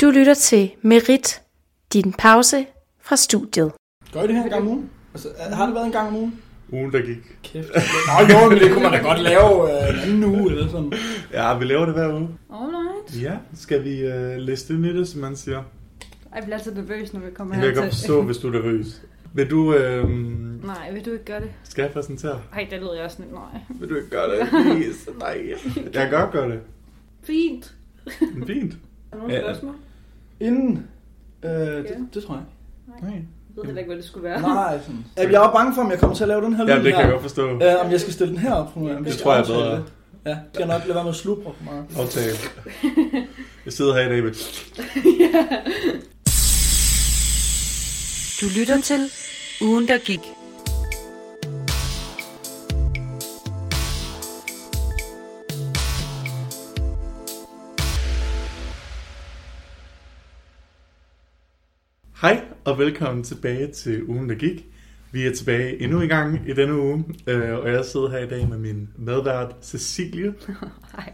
Du lytter til Merit, din pause fra studiet. Gør I det her en gang om ugen? Altså, har det været en gang om ugen? Ugen, der gik. Kæft. Nå jo, men det kunne man da godt lave øh, en anden uge eller sådan. Ja, vi laver det hver uge. Alright. Ja, skal vi uh, liste nyt, som man siger? Jeg bliver altid nervøs, når vi kommer Jeg kan her godt forstå, hvis du er nervøs. Vil du, øh, Nej, vil du ikke gøre det? skal jeg præsentere? Ej, det lyder jeg også lidt. Nej. Vil du ikke gøre det? Please. Nej. Jeg kan godt gøre det. Fint. Fint. Er der nogle spørgsmål? Inden, øh, det, Ja. det tror jeg Nej. Jeg ved heller ikke, hvad det skulle være. ikke. Nej, sådan. Jeg er bare bange for, om jeg kommer til at lave den her Ja, det kan jeg her. godt forstå. Øh, om jeg skal stille den her op. Jeg Det tror jeg er bedre. det. Ja, det jeg nok lade være med at slupre for meget. Aftale. Jeg sidder her i dag med... Du lytter til Ugen, der gik. Hej og velkommen tilbage til ugen, der gik. Vi er tilbage endnu en gang i denne uge, øh, og jeg sidder her i dag med min medvært Cecilie. Hej.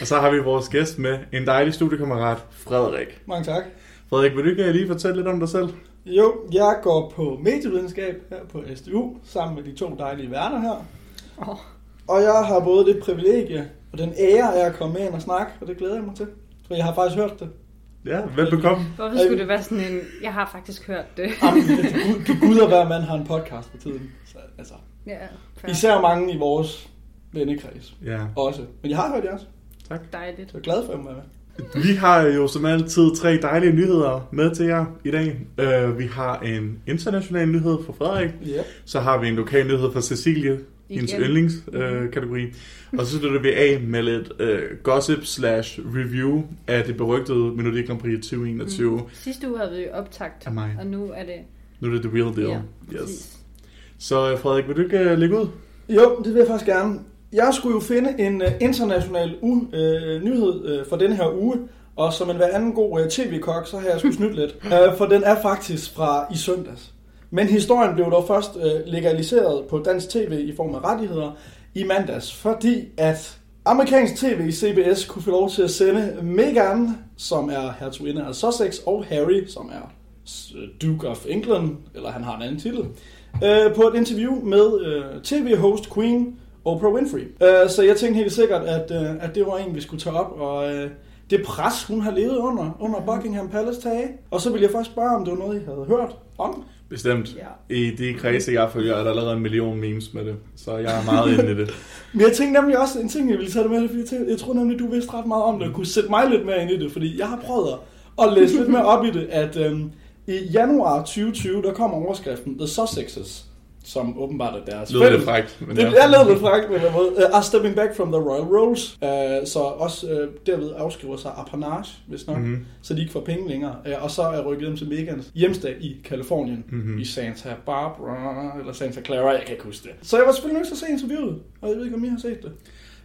Og så har vi vores gæst med, en dejlig studiekammerat, Frederik. Mange tak. Frederik, vil du ikke lige fortælle lidt om dig selv? Jo, jeg går på medievidenskab her på SDU, sammen med de to dejlige værter her. Åh. Og jeg har både det privilegie og den ære af at komme med ind og snakke, og det glæder jeg mig til. For jeg har faktisk hørt det. Ja, velbekomme. Hvorfor skulle det være sådan en... Jeg har faktisk hørt det. Jamen, Gud, kan Gud og hver mand har en podcast på tiden. Så, altså, Ja, fair. især mange i vores vennekreds Ja, også. Men jeg har hørt jeres, Dejligt. så jeg er glad for at være med. vi har jo som altid tre dejlige nyheder med til jer i dag. Uh, vi har en international nyhed for Frederik, Ja. så har vi en lokal nyhed for Cecilie, hendes yndlingskategori. Kategori. og så slutter vi af med lidt uh, gossip slash review af det berygtede Melodi Grand Prix 2021 mm. Sidste uge havde vi jo optagt, af mig. og nu er det... Nu er det the real deal. Ja, yes. præcis. Så uh, Frederik, vil du ikke uh, lægge ud? Jo, det vil jeg faktisk gerne. Jeg skulle jo finde en uh, international u- uh, nyhed uh, for den her uge, og som en hver anden god uh, tv-kok, så har jeg sgu snydt lidt. Uh, for den er faktisk fra i søndags. Men historien blev dog først øh, legaliseret på dansk tv i form af rettigheder i mandags, fordi at amerikansk tv CBS kunne få lov til at sende Meghan, som er hertuginde af Sussex, og Harry, som er øh, Duke of England, eller han har en anden titel, øh, på et interview med øh, tv-host Queen Oprah Winfrey. Øh, så jeg tænkte helt sikkert, at, øh, at det var en, vi skulle tage op, og øh, det pres, hun har levet under, under Buckingham Palace tage. Og så ville jeg faktisk spørge, om det var noget, I havde hørt om. Bestemt. Ja. I de kredse, jeg følger, er der allerede en million memes med det. Så jeg er meget inde i det. Men jeg tænkte nemlig også en ting, jeg ville tage det med, fordi jeg, tænkte, jeg tror nemlig, du vidste ret meget om det, og kunne sætte mig lidt mere ind i det, fordi jeg har prøvet at, læse lidt mere op i det, at øhm, i januar 2020, der kommer overskriften The Sussexes, som åbenbart er deres Lyder lidt frækt. Men Det ja. er lidt frækt på den måde. Uh, are stepping back from the royal roles. Uh, så også uh, derved afskriver sig apanage, hvis nok, Mhm. mm-hmm. så de ikke får penge længere. Uh, og så er rykket hjem til Megans hjemstad i Kalifornien, Mhm. mm-hmm. i Santa Barbara, eller Santa Clara, jeg kan ikke huske det. Så jeg var selvfølgelig nødt til at se interviewet, og jeg ved ikke, om I har set det.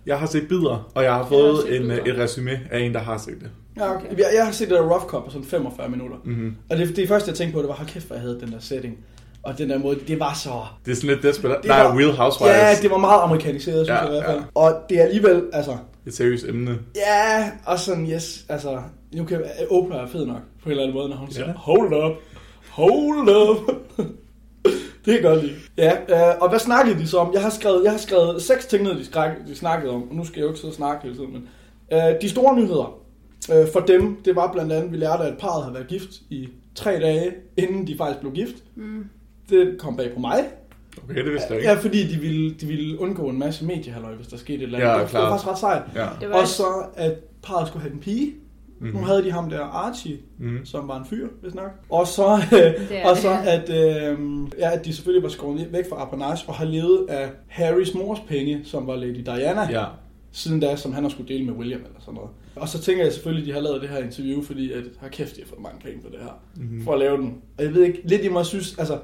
Jeg har set bidder, og jeg har Jeg har fået en, et resume af en, der har set det. Ja, okay. Jeg, jeg har set det der rough cut på sådan 45 minutter. Mm-hmm. Og det, det første, jeg tænkte på, det var, hold kæft, hvor jeg havde den der setting. Og den der måde, det var så... Det er sådan lidt desperat. Det Nej, var- Real Housewives. Ja, det var meget amerikaniseret, synes Ja, jeg i hvert fald. ja. Og det er alligevel, altså, Et seriøst emne. Ja, og sådan, yes, altså, nu kan Oprah er fed nok, på en eller anden måde, når hun siger, Ja. hold up, hold up. det er godt lide. Ja, øh, og hvad snakkede de så om? Jeg har skrevet, jeg har skrevet seks ting ned, de, skrak, de snakkede om, og nu skal jeg jo ikke sidde og snakke hele tiden, men øh, de store nyheder øh, for dem, det var blandt andet, vi lærte, at parret havde været gift i tre dage, inden de faktisk blev gift. Mm. Det kom bag på mig. Okay, det vidste jeg ikke. Ja, fordi de ville, de ville undgå en masse mediehalløj, hvis der skete et eller andet. Ja, det, var, det var klart. faktisk ret sejt. Ja. Det var Og så, at parret skulle have en pige. Mhm. Mm. Nu havde de ham der Archie, Mhm. som var en fyr, hvis nok. Og så, og det. så at, øh, ja, at de selvfølgelig var skåret væk fra apanage og har levet af Harrys mors penge, som var Lady Diana, Ja. siden da, som han har skulle dele med William eller sådan noget. Og så tænker jeg selvfølgelig, at de har lavet det her interview, fordi at, har kæft, de har fået mange penge for det her, Mhm. mm. for at lave den. Og jeg ved ikke, lidt i mig synes, altså,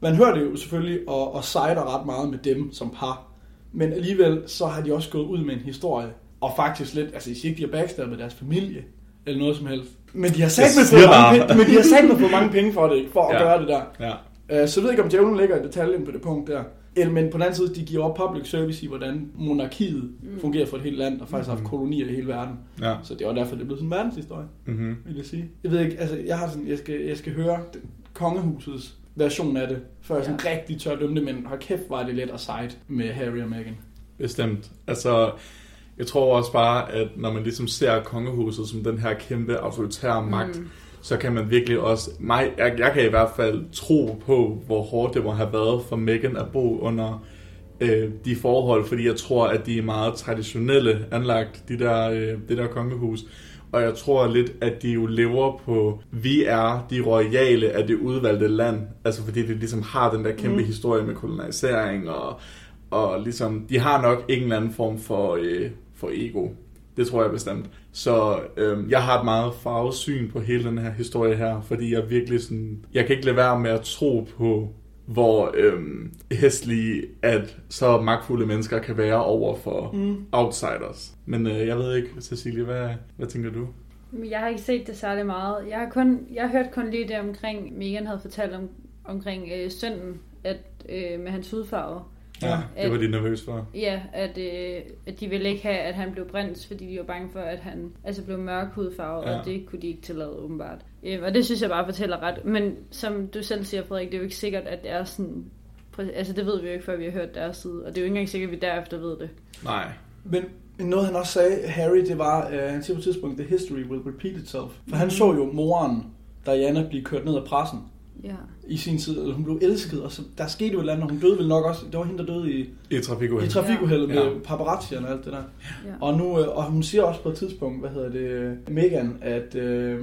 man hører det jo selvfølgelig, og, og sejder ret meget med dem som par. Men alligevel, så har de også gået ud med en historie, og faktisk lidt, altså, jeg siger ikke, de har backstabbet deres familie, eller noget som helst. Men de har sat med for mange, penge, men de har sat med for mange penge for det, ikke? for at Ja. gøre det der. Ja. Øh, Så jeg ved ikke, om djævlen ligger i detaljen på det punkt der. Eller, men på den anden side, de giver op public service i, hvordan monarkiet Mm. fungerer for et helt land, og faktisk har haft Mhm. kolonier i hele verden. Ja. Så det var derfor, det blev sådan en verdenshistorie, Mm-hmm. vil jeg sige. Jeg ved ikke, altså, jeg har sådan, jeg skal, jeg skal høre kongehusets version af det, før jeg sådan rigtig tør dømme det, men hold kæft, var det let at sejt med Harry og Meghan. Bestemt. Altså, jeg tror også bare, at når man ligesom ser kongehuset som den her kæmpe autoritære magt, Mm. så kan man virkelig også... Mig, jeg, jeg kan i hvert fald tro på, hvor hårdt det må have været for Meghan at bo under øh, de forhold, fordi jeg tror, at de er meget traditionelle anlagt, de der, øh, det der kongehus. Og jeg tror lidt, at de jo lever på, vi er de royale af det udvalgte land. Altså fordi de ligesom har den der kæmpe Mm. historie med kolonisering, og, og ligesom, de har nok en eller anden form for, øh, for ego. Det tror jeg bestemt. Så øhm, jeg har et meget farvet syn på hele den her historie her, fordi jeg virkelig sådan, jeg kan ikke lade være med at tro på, hvor øhm, hæstlige, at så magtfulde mennesker kan være over for Mm. outsiders. Men øh, jeg ved ikke, Cecilie, hvad, hvad tænker du? Jeg har ikke set det særlig meget. Jeg har, kun, jeg har hørt kun lige det omkring, Megan havde fortalt om, omkring øh, sønnen, at, øh, med hans hudfarve. Ja. det var de nervøs for. Ja, at, øh, at de ville ikke have, at han blev brændt, fordi de var bange for, at han altså blev mørk hudfarve. Ja. og det kunne de ikke tillade åbenbart. Øh, og det synes jeg bare fortæller ret. Men som du selv siger, Frederik, det er jo ikke sikkert, at det er sådan... Altså det ved vi jo ikke, før vi har hørt deres side, og det er jo ikke engang sikkert, at vi derefter ved det. Nej. Men noget han også sagde, Harry, det var, øh, han siger på et tidspunkt, the history will repeat itself. For han så jo moren, Diana, blive kørt ned af pressen Ja. i sin tid, eller hun blev elsket, og så der skete jo et eller andet, og hun døde vel nok også, det var hende, der døde i, I trafikuheld. i trafikuheldet med Ja. paparazzierne og alt det der. ja. Og, nu, øh, og hun siger også på et tidspunkt, hvad hedder det, Megan, at, øh,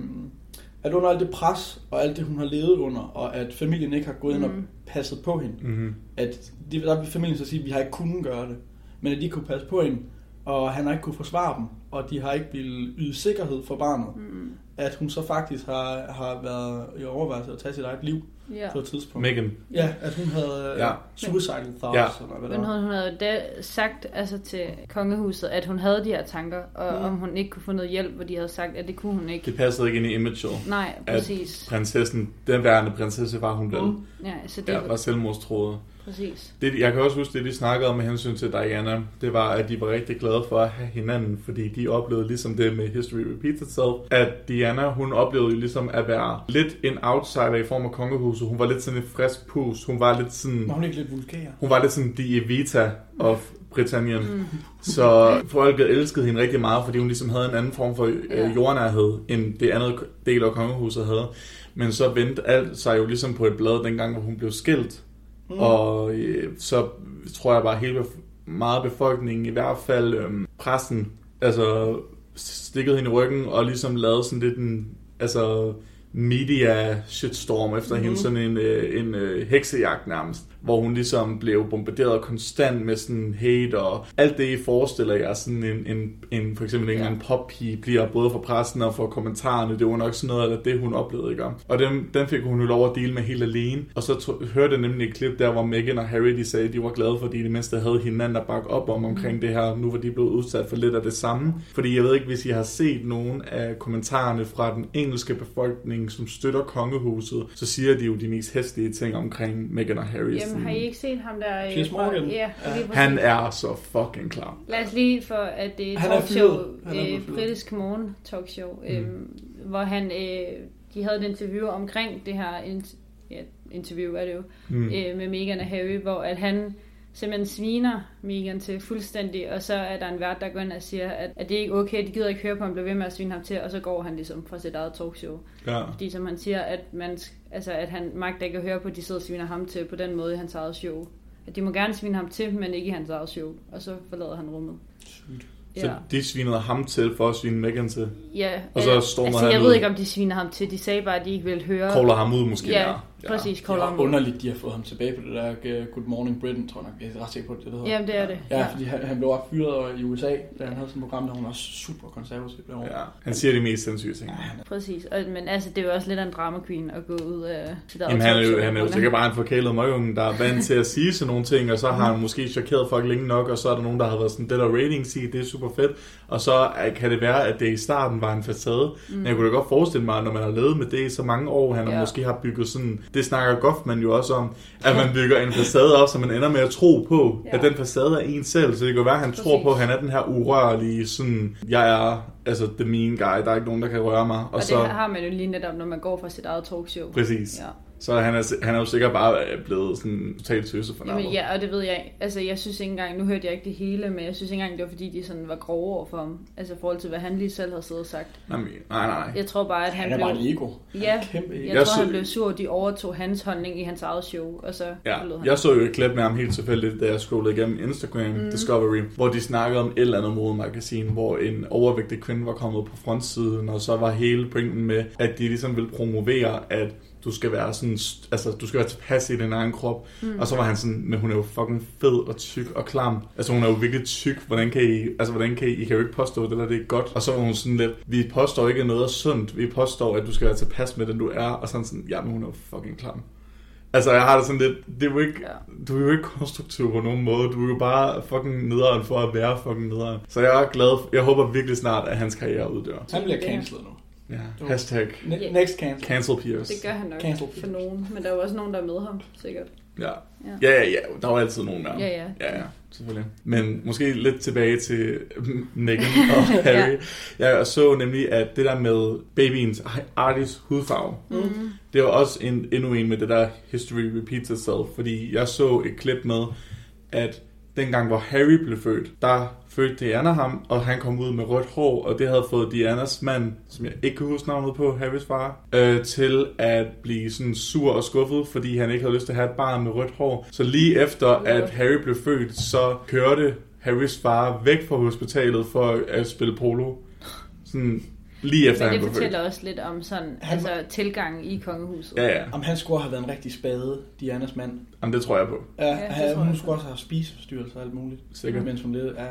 at under alt det pres, og alt det, hun har levet under, og at familien ikke har gået ind og Mhm. passet på hende, Mm-hmm. at de, der vil familien så sige, at vi har ikke kunnet gøre det, men at de kunne passe på hende, og han har ikke kunne forsvare dem, og de har ikke ville yde sikkerhed for barnet, Mm. at hun så faktisk har, har været i overvejelse at tage sit eget liv ja. på et tidspunkt. Megan. Ja, at hun havde ja. Ja. suicidal thoughts, Ja. eller hvad Men hun, hun havde da sagt altså, til kongehuset, at hun havde de her tanker, og Mm. om hun ikke kunne få noget hjælp, hvor de havde sagt, at det kunne hun ikke. Det passede ikke ind i imaget. Nej, At- præcis. Prinsessen, den værende prinsesse var hun vel. Mm. Ja, så det Ja, var selvmordstroet. Præcis. Det, jeg kan også huske, det de snakkede om med hensyn til Diana, det var, at de var rigtig glade for at have hinanden, fordi de oplevede ligesom det med History Repeats Itself, at Diana, hun oplevede jo ligesom at være lidt en outsider i form af kongehuset. Hun var lidt sådan et frisk pus. Hun var lidt sådan, Var hun ikke lidt vulgær? hun var lidt sådan de Evita of Britannien. Mm. Så folket elskede hende rigtig meget, fordi hun ligesom havde en anden form for øh, jordnærhed, end det andet del af kongehuset havde. Men så vendte alt sig jo ligesom på et blad, dengang hvor hun blev skilt. Mm. Og øh, så tror jeg bare hele bef- meget befolkningen, i hvert fald øhm, pressen, altså stikket hende i ryggen og ligesom lavet sådan lidt en altså media shitstorm efter mm. hende, sådan en, øh, en øh, heksejagt nærmest, hvor hun ligesom blev bombarderet konstant med sådan hate og alt det, I forestiller jer, sådan en, en, en for eksempel en Ja. en poppige bliver både for pressen og for kommentarerne, det var nok sådan noget af det, hun oplevede, ikke? Og den, den fik hun jo lov at dele med helt alene, og så to, hørte jeg nemlig et klip der, hvor Meghan og Harry, de sagde, at de var glade, fordi de mindste havde hinanden at bakke op om omkring det her, nu var de blevet udsat for lidt af det samme. Fordi jeg ved ikke, hvis I har set nogen af kommentarerne fra den engelske befolkning, som støtter kongehuset, så siger de jo de mest hæslige ting omkring Meghan og Harry. Jamen, har I ikke set ham der? øh, Piers fra- Morgan? Ja, Ja. Han er så fucking klar. Lad os lige for, at det er talkshow, øh, britisk morgen talkshow, Mm. øh, hvor han, øh, de havde et interview omkring det her in- ja, interview, er det jo, Mm. øh, med Meghan og Harry, hvor at han simpelthen sviner Meghan til fuldstændig, og så er der en vært, der går ind og siger, at, at det er ikke okay, de gider ikke høre på, at han bliver ved med at svine ham til, og så går han ligesom fra sit eget talkshow. Ja. Fordi som han siger, at, man, altså, at han magter ikke at høre på, at de sidder og sviner ham til på den måde i hans eget show. At de må gerne svine ham til, men ikke i hans eget show. Og så forlader han rummet. Sygt. Så Ja. de svinede ham til for at svine Meghan til. Ja, Og så stormer altså, han jeg ud. ved ikke, om de sviner ham til. De sagde bare, at de ikke ville høre. Caller ham ud måske. Ja, præcis. Det Caller er underligt, de har fået ham tilbage på det der uh, Good Morning Britain, tror jeg nok. Jeg er ret sikker på, det, det hedder. Jamen, det er det. Ja, fordi han, han blev også fyret i USA, da han havde sådan et program, der hun også super konservativ. Ja, han siger de mest sindssyge ting. Ja, Præcis. Og, men altså, det er jo også lidt af en drama queen at gå ud af sit eget Jamen, han er jo, han er jo sikkert bare en forkælet møgunge, der er vant til at sige sådan nogle ting, og så har han måske chokeret folk længe nok, og så er der nogen, der har været sådan, det der ratings i, det er super fedt, og så er- kan det være, at det i starten var en facade. Mm. Men jeg kunne da godt forestille mig, når man har levet med det i så mange år, han Ja. ja. måske har bygget sådan Det snakker Goffman jo også om, at man bygger en facade op, så man ender med at tro på, Ja. at den facade er en selv. Så det kan være, at han tror Præcis. på, at han er den her urørlige, sådan, jeg er altså the mean guy, der er ikke nogen, der kan røre mig. Og, Og så, det har man jo lige netop, når man går fra sit eget talkshow. præcis. Ja. Så han er, han er jo sikkert bare blevet sådan totalt tøse for Jamen, ja, og det ved jeg. Altså, jeg synes ikke engang, nu hørte jeg ikke det hele, men jeg synes ikke engang, det var fordi, de sådan var grove over for ham. Altså, i forhold til, hvad han lige selv havde siddet og sagt. Nej, men- nej, nej. Jeg tror bare, at han, Han er bare blev... et ego. Ja, Kæmpe ego. jeg, Jeg tror, han blev sur, de overtog hans holdning i hans eget show, og så Ja, han. jeg så jo et klip med ham helt tilfældigt, da jeg scrollede igennem Instagram mm. Discovery, hvor de snakkede om et eller andet modemagasin, hvor en overvægtig kvinde var kommet på frontsiden, og så var hele pointen med, at de ligesom ville promovere, at du skal være sådan, altså du skal være tilpas i din egen krop. Mm. Og så var han sådan, men hun er jo fucking fed og tyk og klam. Altså hun er jo virkelig tyk. Hvordan kan I, altså hvordan kan I, I kan jo ikke påstå, at det der det er godt. Og så var hun sådan lidt, vi påstår ikke noget sundt. Vi påstår, at du skal være tilpas med den du er. Og sådan sådan, jamen hun er jo fucking klam. Altså, jeg har det sådan lidt, det er jo ikke, Ja. du er jo ikke konstruktiv på nogen måde. Du er jo bare fucking nederen for at være fucking nederen. Så jeg er glad, jeg håber virkelig snart, at hans karriere uddør. Han bliver cancelled nu. Ja. Hashtag Ne-. Next cancel. cancel Pierce. Det gør han nok Cancel. for nogen, men der er jo også nogen, der er med ham, sikkert. Ja. Ja. Ja, ja. Der var altid nogen der. Ja, ja. Ja, ja. Selvfølgelig. Men måske lidt tilbage til Meghan og Harry. ja. Jeg så nemlig, at det der med babyens artis hudfarve, Mm. det var også en, endnu en med det der history repeats itself, fordi jeg så et klip med, at dengang hvor Harry blev født, der fødte Diana ham, og han kom ud med rødt hår, og det havde fået Dianas mand, som jeg ikke kan huske navnet på, Harrys far, øh, til at blive sådan sur og skuffet, fordi han ikke havde lyst til at have et barn med rødt hår. Så lige efter, at Harry blev født, så kørte Harrys far væk fra hospitalet for at spille polo. Sådan lige efter Men han det blev født. fortæller også lidt om sådan, Han- altså tilgangen i kongehuset. Ja, ja. Om han skulle have været en rigtig spade, Dianas mand. Jamen, det tror jeg på. Ja, det han, jeg hun på. skulle også have spiseforstyrrelser og alt muligt. Sikkert. Mens hun levede. Ja.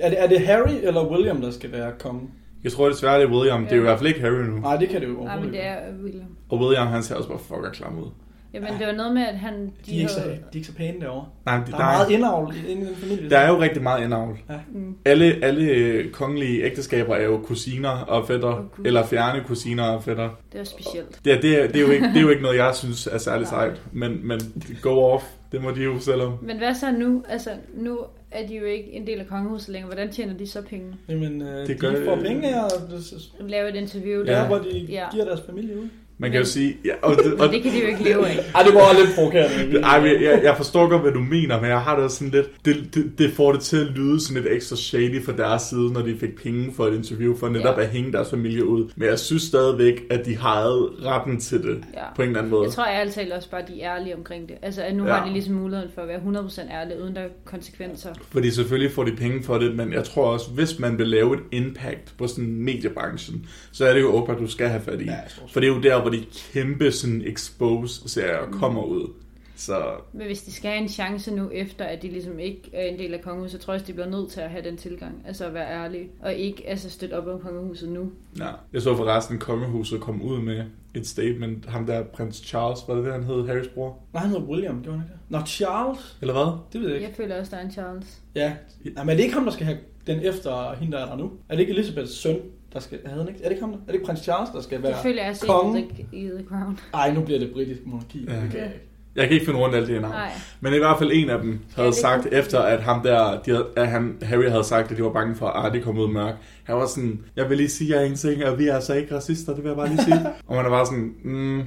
Er, det, er det Harry eller William, der skal være konge? Jeg tror desværre, det er William. Det er jo i hvert fald ikke Harry nu. Nej, det kan det jo Nej, overhovedet men det ikke. er William. Og William, han ser også bare fucker klam ud. Jamen, det var noget med, at han... De er, ikke så, de er ikke så pæne derovre. Nej, men Der der, er meget indavl i- inde i den familie. der er jo rigtig meget indavl. Mm. Alle, alle øh, kongelige ægteskaber er jo kusiner og fætter, Gud. eller fjerne kusiner og fætter. Det var specielt. Det, er- det, er, det, er jo ikke, det er jo ikke noget, jeg synes er særlig sejt, men, men go off, det må de jo selv om. Men hvad så nu? Altså, nu er de jo ikke en del af kongehuset længere. Hvordan tjener de så penge? Jamen, øh, Det de gør- får penge her, og det, Lave et interview der, Ja. der. hvor de Ja. giver deres familie ud. Man kan jo sige... Ja, og det, og, det kan de jo ikke leve af. Ej, det var lidt provokerende. ej, men jeg, jeg forstår godt, hvad du mener, men jeg har det også sådan lidt... Det, det, det får det til at lyde sådan lidt ekstra shady fra deres side, når de fik penge for et interview, for netop Ja. at hænge deres familie ud. Men jeg synes stadigvæk, at de havde retten til det, Ja. på en eller anden måde. Jeg tror ærligt talt også bare, at de er ærlige omkring det. Altså, at nu Ja. har de ligesom muligheden for at være 100% ærlige, uden der er konsekvenser. Fordi selvfølgelig får de penge for det, men jeg tror også, hvis man vil lave et impact på sådan mediebranchen, så er det jo Oprah, du skal have fat i. Ja, jeg. For det er jo der, hvor de kæmpe sådan expose-serier kommer ud. Så Men hvis de skal have en chance nu, efter at de ligesom ikke er en del af kongehuset, så tror jeg, også, de bliver nødt til at have den tilgang. Altså at være ærlige, og ikke altså støtte op om kongehuset nu. ja. Jeg så forresten, at kongehuset kom ud med et statement. Ham der, prins Charles, var det det, han hed, Harrys bror? Nej, han hedder William, gjorde han ikke det? Nå, Charles? Eller hvad? Det ved jeg ikke. Jeg føler også, der er en Charles. Ja. Nej, men er det ikke ham, der skal have den efter hende, der er der nu? Er det ikke Elisabeths søn, der skal... Havde han ikke? Er det ikke ham? Er det ikke prins Charles, der skal Det være... føler jeg også konge? i The, i The Crown. Ej, nu bliver det britisk monarki. Ja. Det kan jeg ikke. Jeg kan ikke finde rundt alle de her navne. Nej. Men i hvert fald en af dem havde det sagt, kunne- efter at ham der, de havde, at han, Harry havde sagt, at de var bange for, at Artie kom ud mørk. Han var sådan, jeg vil lige sige jer en ting, og vi er altså ikke racister, det vil jeg bare lige sige. og man er bare sådan, mm.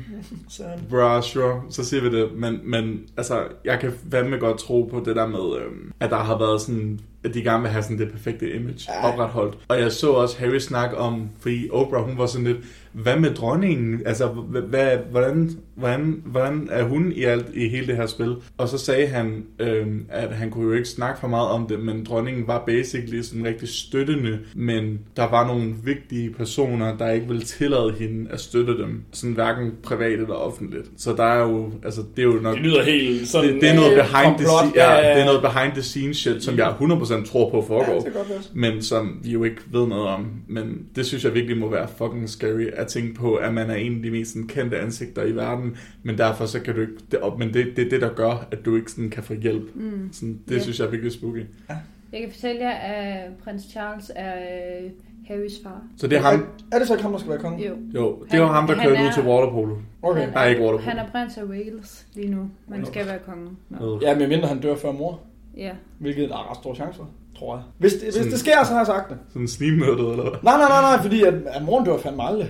Bro, sure, så siger vi det. Men, men altså, jeg kan fandme godt tro på det der med, øhm, at der har været sådan, at de gerne vil have sådan det perfekte image Ja. opretholdt. Og jeg så også Harry snakke om, fordi Oprah, hun var sådan lidt, hvad med dronningen? Altså, hvad, hvordan, hvordan, hvordan er hun i alt i hele det her spil? Og så sagde han, øhm, at han kunne jo ikke snakke for meget om det, men dronningen var basically sådan rigtig støttende, men der var nogle vigtige personer, der ikke ville tillade hende at støtte dem, sådan hverken privat eller offentligt. Så der er jo, altså, det er jo nok... Det lyder helt sådan... Det, det, er noget øh, behind the, komplot. scene, ja, det er noget behind the scenes shit, som jeg 100% tror på Ja, foregår være. men som vi jo ikke ved noget om. Men det synes jeg virkelig må være fucking scary at tænke på, at man er en af de mest sådan, kendte ansigter i verden, men derfor så kan du ikke, det, men det, det er det, der gør, at du ikke sådan kan få hjælp. Mm. Sådan, det Ja. synes jeg er virkelig spooky. Jeg kan fortælle jer, at prins Charles er øh, Harrys far. Så det er ham, Er det så ikke ham, der skal være konge? Jo. jo, det var ham, der Han kørte er- ud til waterpolo. Okay. Han, Nej, ikke waterpolo. han er prins af Wales lige nu. Man skal være konge. Øh. Ja, men mindre han dør før mor. Ja. Hvilket er ret store chancer, tror jeg. Hvis det, hvis Sådan- det sker, så har jeg sagt det. Sådan snigmødet, eller hvad? Nej, nej, nej, nej, fordi at, at moren dør fandme aldrig.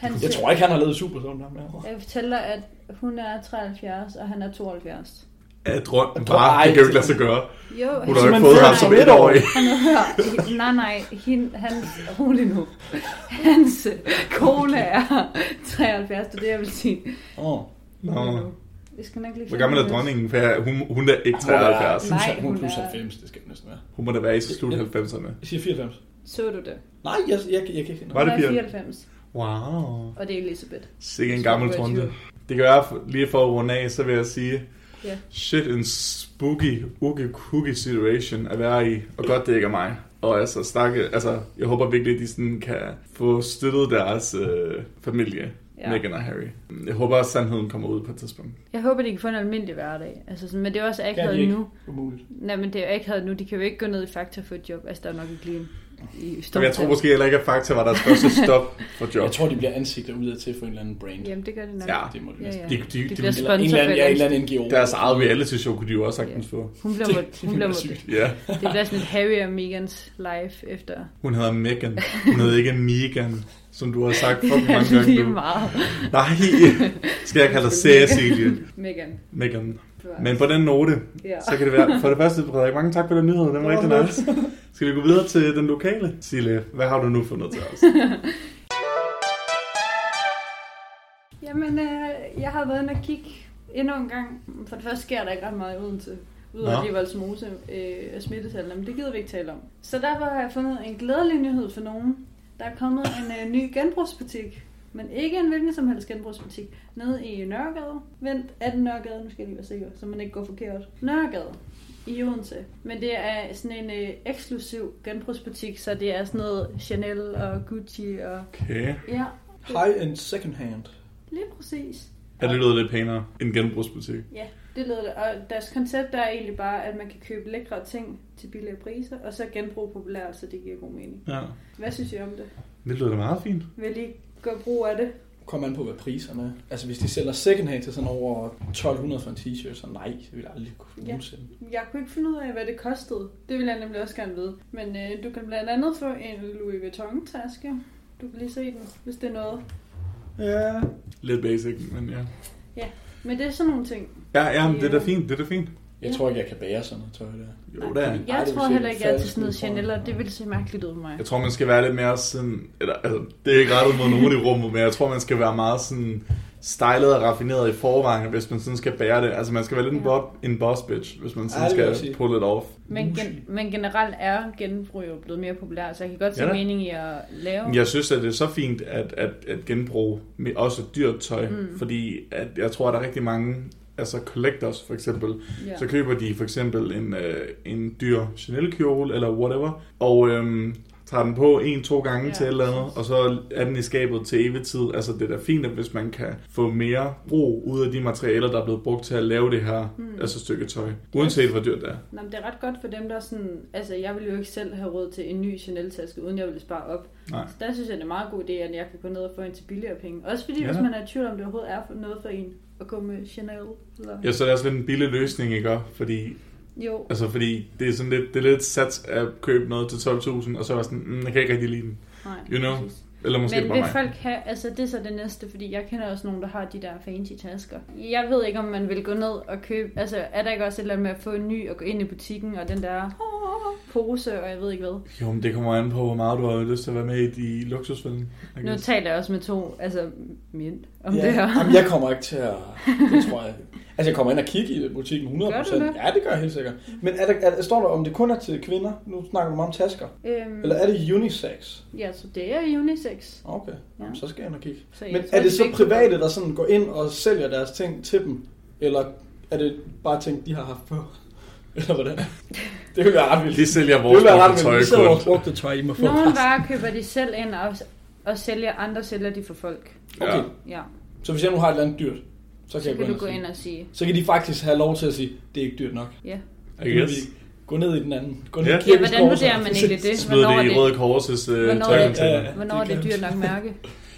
Han Jeg tror ikke, han har lavet super sådan ham her. Jeg fortæller, at hun er 73, og han er 72. Ja, drøm, Ej, bare, det kan jo ikke lade sig gøre. Jo, Hun han, har jo ikke fået ham som etårig. etårig. han hør, nej, nej, hende, hans, rolig nu. Hans kone er 73, det er det, jeg vil sige. Åh. Oh. Nå. Jeg skal nok lige Hvor gammel er dronningen? For jeg- hun, hun er ikke 73. Nej, hun hun er plus er- 90, det skal det næsten være. Hun må da være i slut 90'erne. Jeg siger 94. det. Så du det? Nej, jeg, jeg, jeg, jeg kan ikke finde Var det er 94? 94, Wow. og det er Elisabeth. Sikke en gammel trunde. Det kan være, lige for at runde af, så vil jeg sige, Ja. shit en spooky, uge cookie situation at være i, og godt det ikke er mig. Og altså, stakke, altså, jeg håber virkelig, at de sådan kan få støttet deres øh, familie, Ja. Meghan og Harry. Jeg håber, at sandheden kommer ud på et tidspunkt. Jeg håber, de kan få en almindelig hverdag. Altså, sådan, men det er også akavet nu. Umuligt. Nej, men det er akavet nu. De kan jo ikke gå ned i Fakta for et job. Altså, der er nok ikke lige en i Så jeg tror måske heller ikke, at Fakta var deres første stop for job. Jeg tror, de bliver ansigter udad til for en eller anden brand. Jamen, det gør det nok. Ja. Det må de ja, ja. De- de- de, de- bliver Eller en sponsor eller anden, ja, en eller for anden NGO. Deres eget reality show kunne de jo også sagtens få. Hun bliver, Det- det hun mod, sygt. Ja, det bliver sådan et Harry og Megans life efter. hun hedder Megan. Hun hedder ikke Megan, som du har sagt fucking mange Det er gange lige meget. Nej, skal jeg kalde dig Cecilie. Megan. Megan. Men på den note, Ja. så kan det være, for det første, Frederik, mange tak for den nyhed, den var rigtig nice. Skal vi gå videre til den lokale? Sille, hvad har du nu fundet til os? Jamen, øh, jeg har været inde og kigge endnu en gang. For det første sker der ikke ret meget i Odense. Udover de Voldsmose øh, smittetallene, men det gider vi ikke tale om. Så derfor har jeg fundet en glædelig nyhed for nogen. Der er kommet en øh, ny genbrugsbutik. Men ikke en hvilken som helst genbrugsbutik. Nede i Nørregade. Vent, er det Nørregade? Nu skal jeg lige være sikker, så man ikke går forkert. Nørregade i Odense. Men det er sådan en øh, eksklusiv genbrugsbutik, så det er sådan noget Chanel og Gucci og... Okay. Ja, High and second hand. lige præcis. Ja, det lyder lidt pænere end genbrugsbutik. Ja, det lyder det. Og deres koncept er egentlig bare, at man kan købe lækre ting til billige priser, og så genbruge populært, så det giver god mening. Ja, Hvad synes I om det? det lyder da meget fint. Vil I gøre brug af det? Kom an på, hvad priserne er. Altså, hvis de sælger second hand til sådan over 1200 for en t-shirt, så nej, det vil jeg aldrig kunne Ja. nogensinde. Jeg kunne ikke finde ud af, hvad det kostede. Det vil jeg nemlig også gerne vide. Men øh, du kan blandt andet få en Louis Vuitton-taske. Du kan lige se den, hvis det er noget. Ja. Lidt basic, men ja. Men det er sådan nogle ting. Ja, ja, men det er da fint, det er da fint. Jeg tror ikke, jeg kan bære sådan noget tøj der. Jo, det er. Jeg Ej, det tror heller ikke, at jeg er til sådan noget. Chanel, og det ville se mærkeligt ud for mig. Jeg tror, man skal være lidt mere sådan... Eller, altså, det er ikke rettet mod nogen i rummet, men jeg tror, man skal være meget sådan stylet og raffineret i forvejen, hvis man sådan skal bære det. Altså, man skal være lidt en, Ja. bob, en boss bitch, hvis man Ja, sådan jeg skal sige. pull it off. Men, gen, men generelt er genbrug jo blevet mere populært, så jeg kan godt se Ja da. mening i at lave. Jeg synes, at det er så fint at, at, at genbruge med også dyrt tøj, mm. fordi at jeg tror, at der er rigtig mange altså collectors for eksempel, Ja. så køber de for eksempel en, øh, en dyr Chanel-kjole eller whatever, og øhm, tager den på en-to gange Ja, til et eller andet, og så er den i skabet til evig tid. Altså det er da fint, at hvis man kan få mere brug ud af de materialer, der er blevet brugt til at lave det her Mm. altså stykke tøj, uanset hvor dyrt det er. Nå, men det er ret godt for dem, der er sådan... Altså, jeg ville jo ikke selv have råd til en ny Chanel-taske, uden jeg ville spare op. Nej. Så der synes jeg, det er en meget god idé, at jeg kan gå ned og få en til billigere penge. Også fordi, Ja. hvis man er i tvivl om, det overhovedet er noget for en at gå med Chanel. Eller... Ja, så er det også lidt en billig løsning, ikke? Fordi Jo, Altså fordi det er sådan lidt, det er lidt sats at købe noget til 12.000, og så er jeg sådan, mm, jeg kan ikke rigtig lide den. nej. You know? præcis. Eller måske Men vil mig. folk have, altså det er så det næste, fordi jeg kender også nogen, der har de der fancy tasker. Jeg ved ikke, om man vil gå ned og købe, altså er der ikke også et eller andet med at få en ny og gå ind i butikken, og den der pose, og jeg ved ikke hvad. Jo, men det kommer an på, hvor meget du har lyst til at være med i de luksusfælden. Nu taler jeg også med to, altså mænd, om ja. det her. Jamen, jeg kommer ikke til at... Det tror jeg. Altså, jeg kommer ind og kigge i butikken 100%. Gør du det? Ja, det gør jeg helt sikkert. Men er der, er, står der, om det kun er til kvinder? Nu snakker du meget om tasker. Øhm, Eller er det unisex? Ja, så det er unisex. Okay, Ja. så skal jeg ind og kigge. Så Men er det så private, der sådan går ind og sælger deres ting til dem? Eller er det bare ting, de har haft på? Eller hvordan? Det vil være ret vildt. De sælger det vores brugte tøj Vi sælger vores kun. brugte tøj, I må få. Nogle varer køber de selv ind og, og sælger, andre sælger de for folk. Okay, Ja. Ja, så hvis jeg nu har et eller andet dyrt, så kan så jeg kan gå du gå ind og sige. Så kan de faktisk have lov til at sige, det er ikke dyrt nok. ja. Guess. Kunne gå ned i den anden. Gå ned i Ja, hvordan vurderer man egentlig det? Smid Hvornår er det i det, Røde Korsets øh, Hvornår er det- tøjkontainer. Ja, ja. hvornår er det det kan- dyrt nok mærke?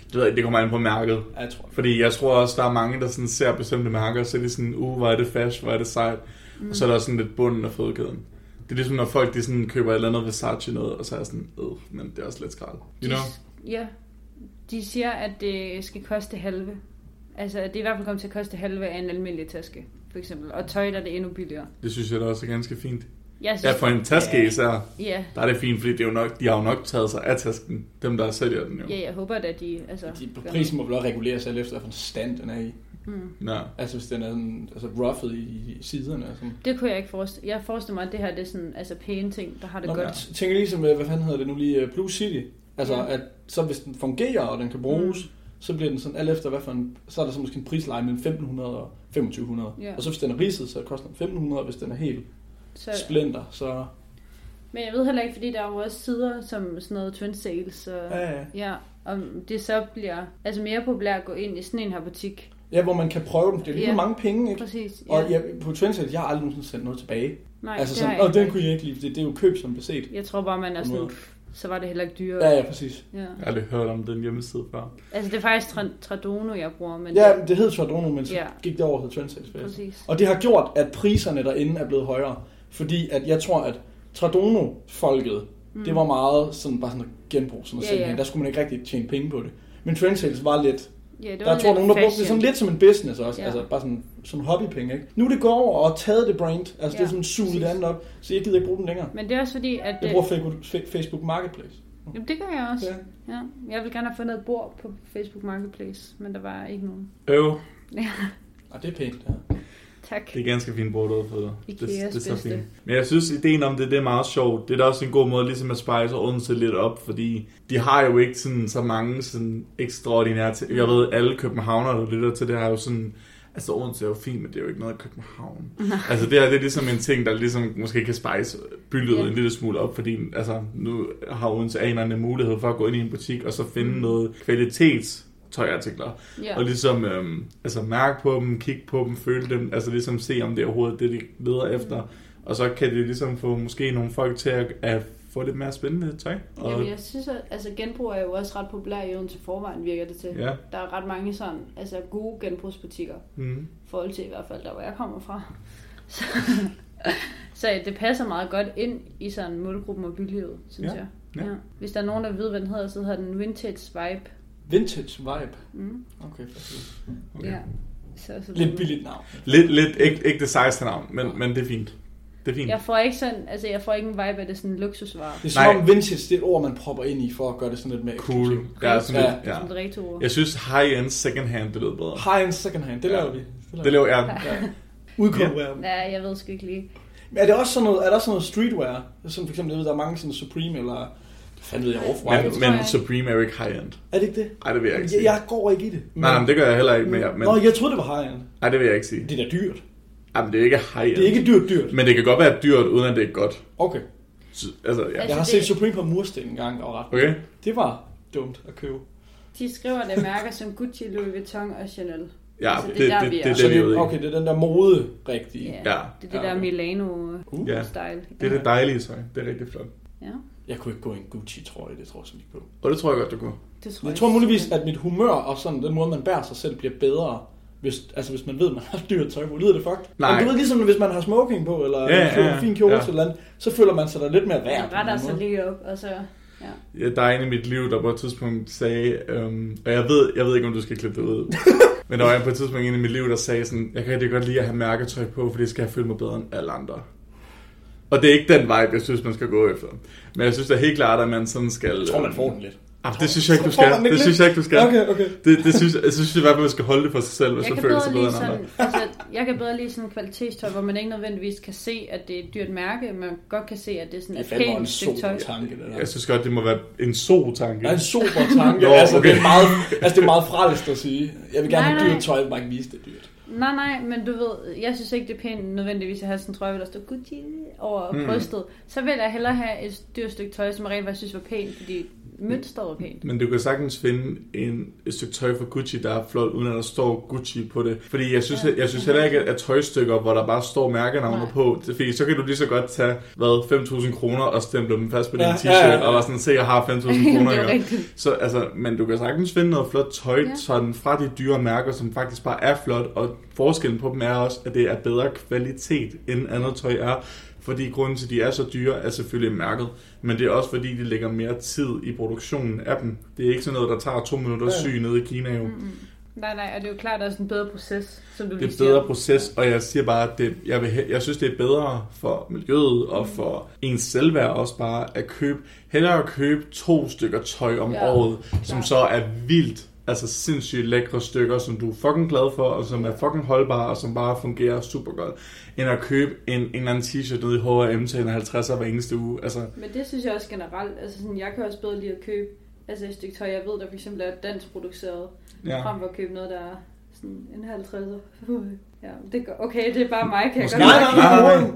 Det ved jeg, det kommer an på mærket. Ja, jeg tror. Fordi jeg tror også, der er mange, der sådan ser bestemte mærker, og så er de sådan, uh, hvor er det fast, hvor er det sejt. Mm. Og så er der også sådan lidt bunden af fødekæden. Det er ligesom, når folk de sådan køber et eller andet Versace noget, og så er jeg sådan, øh, men det er også lidt skrald. You know? Ja, de siger, at det skal koste halve. Altså, det er i hvert fald kommet til at koste halve af en almindelig taske, for eksempel. Og tøj, der er det endnu billigere. Det synes jeg da også er ganske fint. Jeg Ja, synes, for en taske især, ja, der er det fint, fordi det er jo nok, de har jo nok taget sig af tasken, dem der sælger den jo. ja, jeg håber at de... Altså, De, prisen må vel også reguleres alt efter, hvilken stand den er i. Mm. Ja. Altså hvis den er sådan, altså roughed i, i siderne. Og sådan. Det kunne jeg ikke forestille. Jeg forestiller mig, at det her det er sådan, altså pæne ting, der har det Nå, godt. t- tænker ligesom, hvad fanden hedder det nu lige, øh, Blue City. Altså, Ja. at så hvis den fungerer, og den kan bruges, Mm. så bliver den sådan, alt efter hvad for en, så er der så måske en prisleje mellem 1500 og 2500. Ja. Og så hvis den er ridset, så koster den 1500, og hvis den er helt Så, splinter, så... men jeg ved heller ikke, fordi der er jo også sider som sådan noget twin sales. Og, Ja, ja. ja, om det så bliver altså mere populært at gå ind i sådan en her butik. Ja, hvor man kan prøve dem. Det er lige Ja. mange penge, ikke? Præcis. Og ja, på Trendsale, jeg har aldrig nogensinde sendt noget tilbage. Nej, altså det sådan, jeg og den kunne jeg ikke lide, det, det er jo køb som beset. Jeg tror bare, man er sådan, så var det heller ikke dyrere. Ja, ja, præcis. ja. Jeg har aldrig hørt om den hjemmeside før. Altså, det er faktisk Tra- Tradono, jeg bruger, men Ja, det, det hed Chardonnay, men så Ja. gik det over til Trendsale. præcis. Og det har gjort, at priserne derinde er blevet højere. Fordi at jeg tror, at Tradono-folket, mm. det var meget sådan, bare sådan genbrug, sådan noget Ja, ja, ja. ja. Der skulle man ikke rigtig tjene penge på det. Men Trendsales var lidt, Ja, det der er tror nogen, der brugte det sådan lidt som en business også. Ja. Altså bare sådan, som hobbypenge, ikke? Nu er det gået over og taget det brand. Altså ja. det er sådan suget det andet op. Så jeg gider ikke bruge den længere. Men det er også fordi, at... Jeg bruger Facebook Marketplace. Jamen, det gør jeg også. Ja. Ja. Jeg vil gerne have fundet et bord på Facebook Marketplace, men der var ikke nogen. Øv, Ja, Og det er pænt, ja. Tak. det er ganske fint ud for. Ikeas det, det er så fint. Men jeg synes, ideen om det, det er meget sjovt. Det er da også en god måde ligesom at spice Odense lidt op, fordi de har jo ikke sådan, så mange sådan ekstraordinære ting. Jeg ved, alle københavnere, der lytter til det, har jo sådan... Altså, Odense er jo fint, men det er jo ikke noget af København. altså, det her det er ligesom en ting, der ligesom måske kan spice byldet Ja. en lille smule op, fordi altså, nu har Odense anerne mulighed for at gå ind i en butik og så finde Mm. noget kvalitets tøjartikler. Ja. Og ligesom øhm, altså mærke på dem, kigge på dem, føle dem, altså ligesom se, om det er overhovedet det, de leder efter. Og så kan det ligesom få måske nogle folk til at, at få lidt mere spændende tøj. Og, Jamen, jeg synes, at altså, genbrug er jo også ret populær i Odense forvejen, virker det til. Ja. Der er ret mange sådan, altså gode genbrugsbutikker, mm, forhold til i hvert fald der, hvor jeg kommer fra. Så, så det passer meget godt ind i sådan målgruppen og bylivet, synes Ja, jeg. ja. Hvis der er nogen, der ved, hvad den hedder, så hedder den Vintage Vibe. Vintage vibe. Mm. Okay, præcis. okay. Ja. Så, så Lidt billigt navn. Lidt, lidt ikke, ikke det sejeste navn, men, men det er fint. Det er fint. Jeg får ikke sådan, altså jeg får ikke en vibe af det er sådan en luksusvare. Det er som om vintage, det er et ord, man propper ind i, for at gøre det sådan lidt mere Cool. eksklusivt. Ja, sådan Ja. lidt, ja. Sådan et retro Jeg synes high-end second hand, det lød bedre. High-end second hand, det Ja. laver vi. Det laver jeg. Ja. Udkonkurrerer dem. Ja, jeg ved sgu ikke lige. Men er det også sådan noget, er der også sådan noget streetwear? Som for eksempel, jeg ved, der er mange sådan Supreme eller... Fanden ved jeg, Men, det jeg men ikke. Supreme er jo ikke high-end. Er det ikke det? Ej, det vil jeg ikke Jeg, sige. jeg går ikke i det. Nej, nej, men det gør jeg heller ikke mere. Men, Nå, jeg troede, det var high-end. ej, det vil jeg ikke sige. Det er da dyrt. Ej, men det er ikke high-end. Det er ikke dyrt dyrt. Men det kan godt være dyrt, uden at det er godt. Okay. Så, altså, ja. Jeg har Altså, set det- Supreme på mursten en gang, der var ret. Okay? Det var dumt at købe. De skriver det mærker som Gucci, Louis Vuitton og Chanel. Ja, Altså, det, det er det, der, det, det, det, det, ude i. okay, det er den der mode rigtige. Ja. Ja. Det er det Ja, der okay. Milano-style. Uh. Ja. Det er det dejlige tøj. Det er rigtig flot. Ja, Jeg kunne ikke gå i en Gucci-trøje, det tror jeg simpelthen ikke på. Og det tror jeg godt, du kunne. det tror Jeg tror muligvis, at mit humør og sådan den måde, man bærer sig selv, bliver bedre, hvis, altså hvis man ved, at man har dyrt tøj på. Lyder det fucked? Nej. Men du ved ligesom, hvis man har smoking på, eller Ja, ja, en ja, fin kjole ja. til eller andet, så føler man sig da lidt mere værd. Man på en retter eller sig anden lige op, og så... Ja. Ja, der er en i mit liv, der på et tidspunkt sagde, øhm, og jeg ved, jeg ved ikke, om du skal klippe det ud, men der var en på et tidspunkt en i mit liv, der sagde sådan, jeg kan rigtig godt lide at have mærketøj på, fordi det skal jeg føle mig bedre end alle andre. Og det er ikke den vibe, jeg synes, man skal gå efter. Men jeg synes da helt klart, at man sådan skal... Jeg tror, man får den lidt. Ah, det synes jeg ikke, du skal. Det synes jeg ikke, du skal. Okay, okay. Det, det synes, jeg synes i hvert fald, man skal holde det for sig selv, hvis Jeg man kan, føler sig bedre end andre. sådan, altså, jeg kan bedre lide sådan kvalitetstøj, hvor man ikke nødvendigvis kan se, at det er et dyrt mærke, men man godt kan se, at det er sådan Det et er en pænt stykke tøj. tanke, det der. Jeg synes godt, det må være en so-tanke. Er en super tanke. Altså, okay. det er meget, altså, det er meget frelst at sige. Jeg vil gerne Nej, have dyrt tøj, vil bare ikke vise det er dyrt. Nej, nej, men du ved, jeg synes ikke, det er pænt nødvendigvis at have sådan en trøje, der står Gucci over mm. brystet. Så vil jeg hellere have et dyrt stykke tøj, som jeg rent faktisk synes var pænt, fordi Mønstret er pænt. Men du kan sagtens finde en, et stykke tøj fra Gucci, der er flot, uden at der står Gucci på det. Fordi jeg synes, Ja. ja. jeg synes heller ikke, at tøjstykker, hvor der bare står mærkenavne på, det- fordi så kan du lige så godt tage, hvad, 5.000 kroner og stemple dem fast på din Ja, t-shirt, ja, ja. og der sådan se, jeg har 5.000 det kroner. er. Så altså, men du kan sagtens finde noget flot tøj, Ja. ja. sådan fra de dyre mærker, som faktisk bare er flot, og forskellen på dem er også, at det er bedre kvalitet, end andet tøj er. Fordi grunden til, at de er så dyre, er selvfølgelig mærket. Men det er også fordi, de lægger mere tid i produktionen af dem. Det er ikke sådan noget, der tager to minutter at sy nede i Kina jo. Mm-mm. Nej, nej, og det er jo klart, er sådan en bedre proces, som du Det er siger. bedre proces, og jeg siger bare, at det, jeg, vil, jeg synes, det er bedre for miljøet og for ens selvværd også bare at købe, hellere at købe to stykker tøj om Ja, året, som så er vildt, altså sindssygt lækre stykker, som du er fucking glad for, og som er fucking holdbare, og som bare fungerer super godt, end at købe en, en eller anden t-shirt nede i H&M til en 50'er hver eneste uge. Altså, Men det synes jeg også generelt, altså sådan, jeg kan også bedre lide at købe altså et stykke tøj, jeg ved, der for eksempel er dansk produceret, ja. frem for at købe noget, der er sådan en 50'er. Ja, det, går- okay, det er bare mig, kan jeg Måske- godt Nej, nej, nej.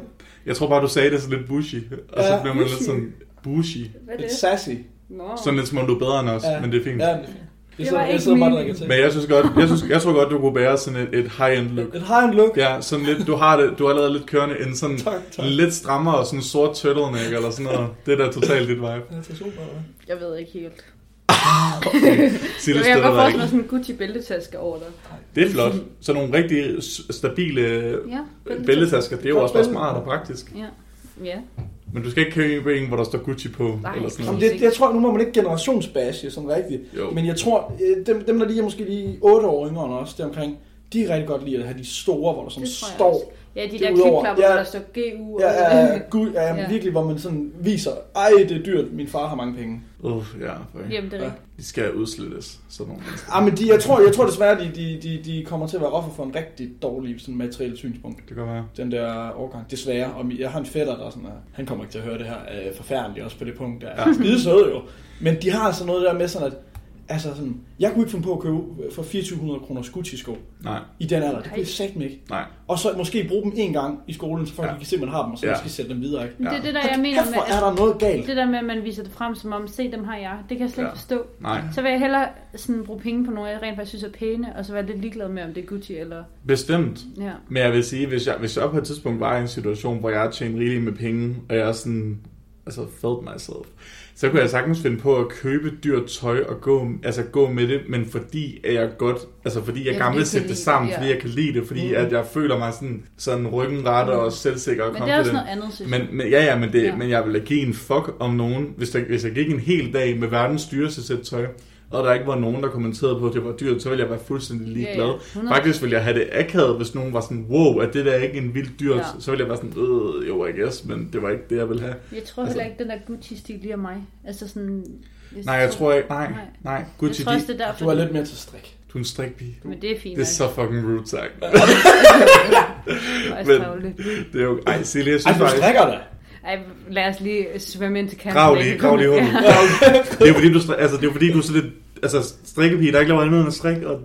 Jeg tror bare, du sagde det sådan lidt bushy, og så Ja, bliver man lidt bushy. sådan bushy. Hvad er det? Lidt sassy. Nå. Sådan lidt som om du er bedre end os, Ja. men det er fint. Ja, det er fint. Jeg Det var jeg ikke sidder bare og drikker. Men jeg synes godt, jeg, synes, jeg tror godt, du kunne bære sådan et, et high-end look. Et high-end look. Ja, sådan lidt, du har det, du har allerede lidt kørende en sådan Tak, tak. lidt strammere og sådan sort turtleneck eller sådan noget. Det er da totalt dit vibe. Ja, det er super, hva'? Jeg ved ikke helt. Sig det Jeg kan godt forestille mig sådan en Gucci bæltetaske over dig. Det er flot. Så nogle rigtig stabile Ja, bæltetasker, det er jo også bare smart og praktisk. Ja. Ja. Men du skal ikke købe en, hvor der står Gucci på. Nej. Eller sådan Jamen, noget. det, jeg tror, nu må man ikke generationsbashe som rigtigt. Jo. Men jeg tror, øh, dem, dem der lige er måske lige 8 år yngre end os, deromkring, de er rigtig godt lide at have de store, hvor der sådan Det står. også. Ja, de der er klipklapper, ja. hvor der står GU. og- Ja, ja, gud, ja, Ja. virkelig, hvor man sådan viser, ej, det er dyrt, min far har mange penge. Uh, ja, for Jamen, det er Ja. De skal udslettes, sådan nogle mennesker. Ah, men de, jeg, tror, jeg tror desværre, de, de, de, de kommer til at være offer for en rigtig dårlig sådan materiel synspunkt. Det kan være. Den der årgang, desværre. Og jeg har en fætter, der er sådan, at han kommer ikke til at høre det her øh, forfærdeligt også på det punkt. Der er skide søde jo. Men de har altså noget der med sådan, at altså sådan, jeg kunne ikke finde på at købe for 2400 kroner Gucci-sko Nej, i den alder. Det kunne jeg sagt ikke. nej. Og så måske bruge dem en gang i skolen, så folk Ja. ja. kan se, at man har dem, og så Ja. ja. skal sætte dem videre. Ikke? Men det er Ja. det, der jeg mener med, er der noget galt. det der med, at man viser det frem som om, se dem har jeg. Det kan jeg slet ikke Ja. forstå. Nej. Så vil jeg hellere sådan bruge penge på noget, jeg rent faktisk synes er pæne, og så være lidt ligeglad med, om det er Gucci eller... Bestemt. Ja. Men jeg vil sige, hvis jeg, hvis jeg på et tidspunkt var i en situation, hvor jeg har tjent rigeligt med penge, og jeg er sådan, altså felt myself, så kunne jeg sagtens finde på at købe dyrt tøj og gå, altså gå med det, men fordi at jeg godt, altså fordi jeg gerne du sætte det sammen, det, ja. fordi jeg kan lide det, fordi Mm. at jeg føler mig sådan, sådan ryggen ret og selvsikker og Men det er også confident. noget andet, synes. Men, men, ja, ja, men, det, Ja. men jeg ville give en fuck om nogen, hvis, der, hvis jeg gik en hel dag med verdens dyreste sæt tøj, og der ikke var nogen, der kommenterede på, at det var dyrt, så ville jeg være fuldstændig ligeglad. Ja, 100. Faktisk ville jeg have det akavet, hvis nogen var sådan, wow, er det der ikke en vild dyrt? Ja. Så ville jeg være sådan, øh, jo, I guess, men det var ikke det, jeg ville have. Jeg tror Altså- heller ikke, den der Gucci-stil lige er mig. Altså sådan... Nej, jeg tror ikke, nej, Nej. nej, Jeg Gucci, tror også, de, det er derfor. Du er lidt mere til strik. du er en strikpige. Men det er fint. Det er så fucking rude sagt. men... Det er jo, ej, Silje, jeg Ej, synes du faktisk, strikker da. Ej, lad os lige svømme ind til kanten. grav lige, grav lige hullet. Det er fordi, du, altså, det er fordi, du er så lidt, altså, strikkepige, der ikke laver andet end at strikke, og,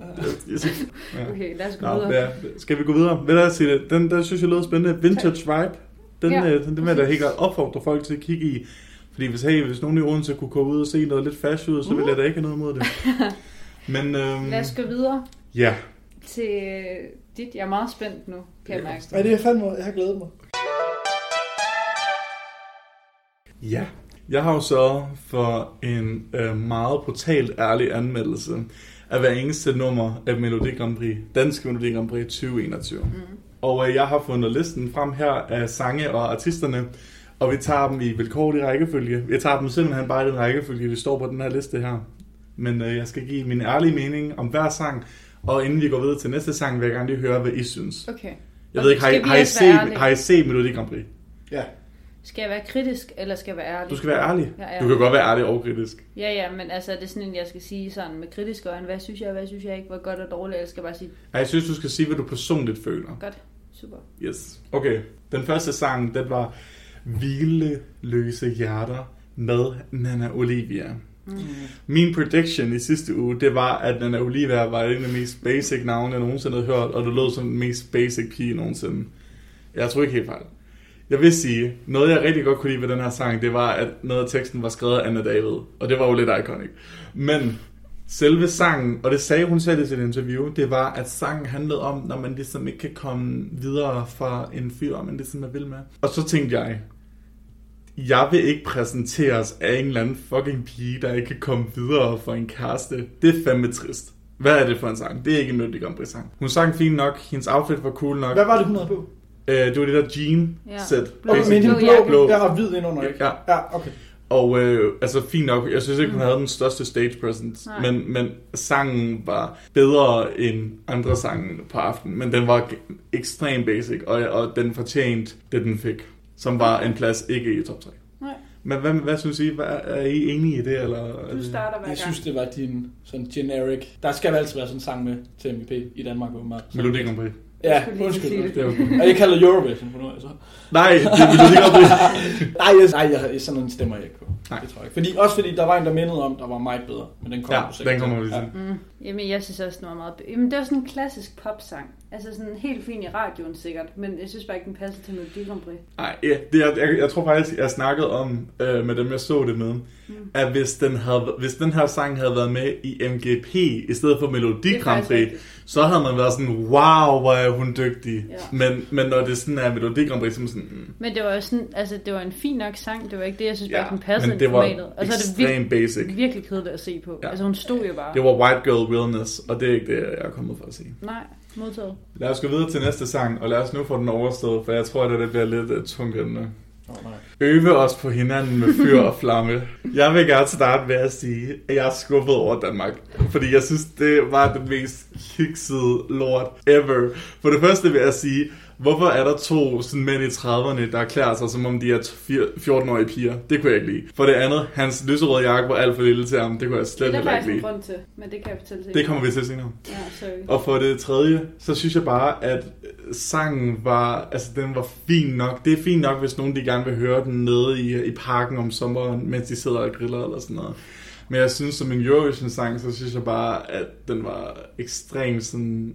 jeg synes, ja. Okay, lad os gå Nå, videre. ja. Skal vi gå videre? Ved du hvad, Silje? Den der synes jeg lød spændende. Vintage vibe. Den, Ja, ja, den, den vil jeg da helt klart opfordre folk til at kigge i. Fordi hvis, hey, hvis nogen i Odense kunne komme ud og se noget lidt fashion ud, så ville jeg da ikke have noget imod det. Men øhm, Lad os gå videre ja, til dit. Jeg er meget spændt nu, kan jeg mærke. Ej, det er fandme, jeg har glædet mig. ja. Jeg har jo så for en øh, meget brutalt ærlig anmeldelse af hver eneste nummer af Melodi Grand Prix, Danske Melodi Grand Prix 2021. Mm. Og øh, jeg har fundet listen frem her af sange og artisterne, og vi tager dem i vilkårlig rækkefølge. Jeg tager dem simpelthen bare i den rækkefølge, vi står på den her liste her. Men øh, jeg skal give min ærlige mening om hver sang, og inden vi går videre til næste sang, vil jeg gerne lige høre, hvad I synes. Okay. Jeg ved ikke, har I, har I, set, har I set Melodi Grand Prix? Ja. Skal jeg være kritisk, eller skal jeg være ærlig? Du skal være ærlig. Ja, ja. Du kan godt være ærlig og kritisk. Ja, ja, men altså, er det sådan en, jeg skal sige sådan med kritisk øjne, hvad synes jeg, hvad synes jeg ikke, hvor godt og dårligt, eller skal jeg bare sige, Ej, Jeg synes, du skal sige, hvad du personligt føler. godt, super. Yes. Okay, den første sang, den var Hvileløse Hjerter med Nana Olivia. Mm. Min prediction i sidste uge, det var, at Nana Olivia var en af de mest basic navne, jeg nogensinde havde hørt, og du lød som den mest basic pige nogensinde. Jeg tror ikke helt fejl. Jeg vil sige, noget jeg rigtig godt kunne lide ved den her sang, det var, at noget af teksten var skrevet af Anna David. Og det var jo lidt iconic. Men selve sangen, og det sagde hun selv i sit interview, det var, at sangen handlede om, når man ligesom ikke kan komme videre fra en fyr, man ligesom er vild med. Og så tænkte jeg, jeg vil ikke præsenteres af en eller anden fucking pige, der ikke kan komme videre for en kæreste. Det er fandme trist. Hvad er det for en sang? Det er ikke en Melodi Grand Prix sang. Hun sang fint nok, hendes outfit var cool nok. Hvad var det, hun havde på? Øh, det var det der jean Ja. Okay, men blå den blå, blå. Jeg har hvid indenunder, ikke? Ja. Ja, okay. Og øh, altså fint nok, jeg synes ikke, hun havde den største stage presence, Nej. men, men sangen var bedre end andre sange på aftenen, men den var ekstremt basic, og, og den fortjente det, den fik, som var en plads ikke i top 3. Nej, Men hvad, hvad synes I? Hvad, er I enige i det? Eller, er du starter hver Jeg gang. synes, det var din sådan generic... Der skal altid være sådan en sang med til MVP i Danmark, åbenbart. Melodi Grand Prix. Ja, skulle lige undskyld. sige. Det godt. Og jeg kalder Eurovision for nu, altså. Nej, det er Melodi Grand Prix. Nej, jeg, nej jeg, sådan en stemmer jeg ikke på. Nej. Det tror jeg ikke. Fordi, også fordi der var en, der mindede om, der var meget bedre. Men den kommer Ja, sikkert den kommer vi til. Mm. Jamen, jeg synes også, den var meget... Jamen, det var sådan en klassisk popsang. Altså sådan helt fin i radioen sikkert, men jeg synes bare ikke, den passer til Melodi Grand Prix. Nej, ja, det er, jeg, jeg tror faktisk, jeg snakkede om øh, med dem, jeg så det med, mm. at hvis den, havde, hvis den her sang havde været med i MGP i stedet for Melodi Grand Prix, så havde man været sådan, wow, hvor er hun dygtig. Ja. Men, men når det sådan er Melodi Grand Prix, så er sådan, mm, Men det var jo sådan, altså det var en fin nok sang, det var ikke det, jeg synes bare ja, ikke, den passede men det var formatet. Og så er det ekstremt basic. virkelig, kedeligt at se på. Ja. Altså hun stod jo bare. Det var white girl realness, og det er ikke det, jeg er kommet for at sige. Nej, modtaget. Lad os gå videre til næste sang, og lad os nu få den overstået, for jeg tror, at det bliver lidt uh, tungt emne. Oh, nej. Øve os på hinanden med fyr og flamme. Jeg vil gerne starte med at sige, at jeg er skuffet over Danmark. Fordi jeg synes, det var den mest kiksede lort ever. For det første vil jeg sige, hvorfor er der to sådan mænd i 30'erne, der klæder sig, som om de er fir- 14-årige piger? Det kunne jeg ikke lide. For det andet, hans lyserøde jakke var alt for lille til ham. Det kunne jeg Det slet er der faktisk ikke en lide. grund til, men det kan jeg fortælle til. Det kommer vi til senere. Ja, sorry. Og for det tredje, så synes jeg bare, at sangen var, altså den var fin nok. Det er fint nok, hvis nogen de gerne vil høre den nede i, i parken om sommeren, mens de sidder og griller eller sådan noget. Men jeg synes, som en Eurovision-sang, så synes jeg bare, at den var ekstremt sådan,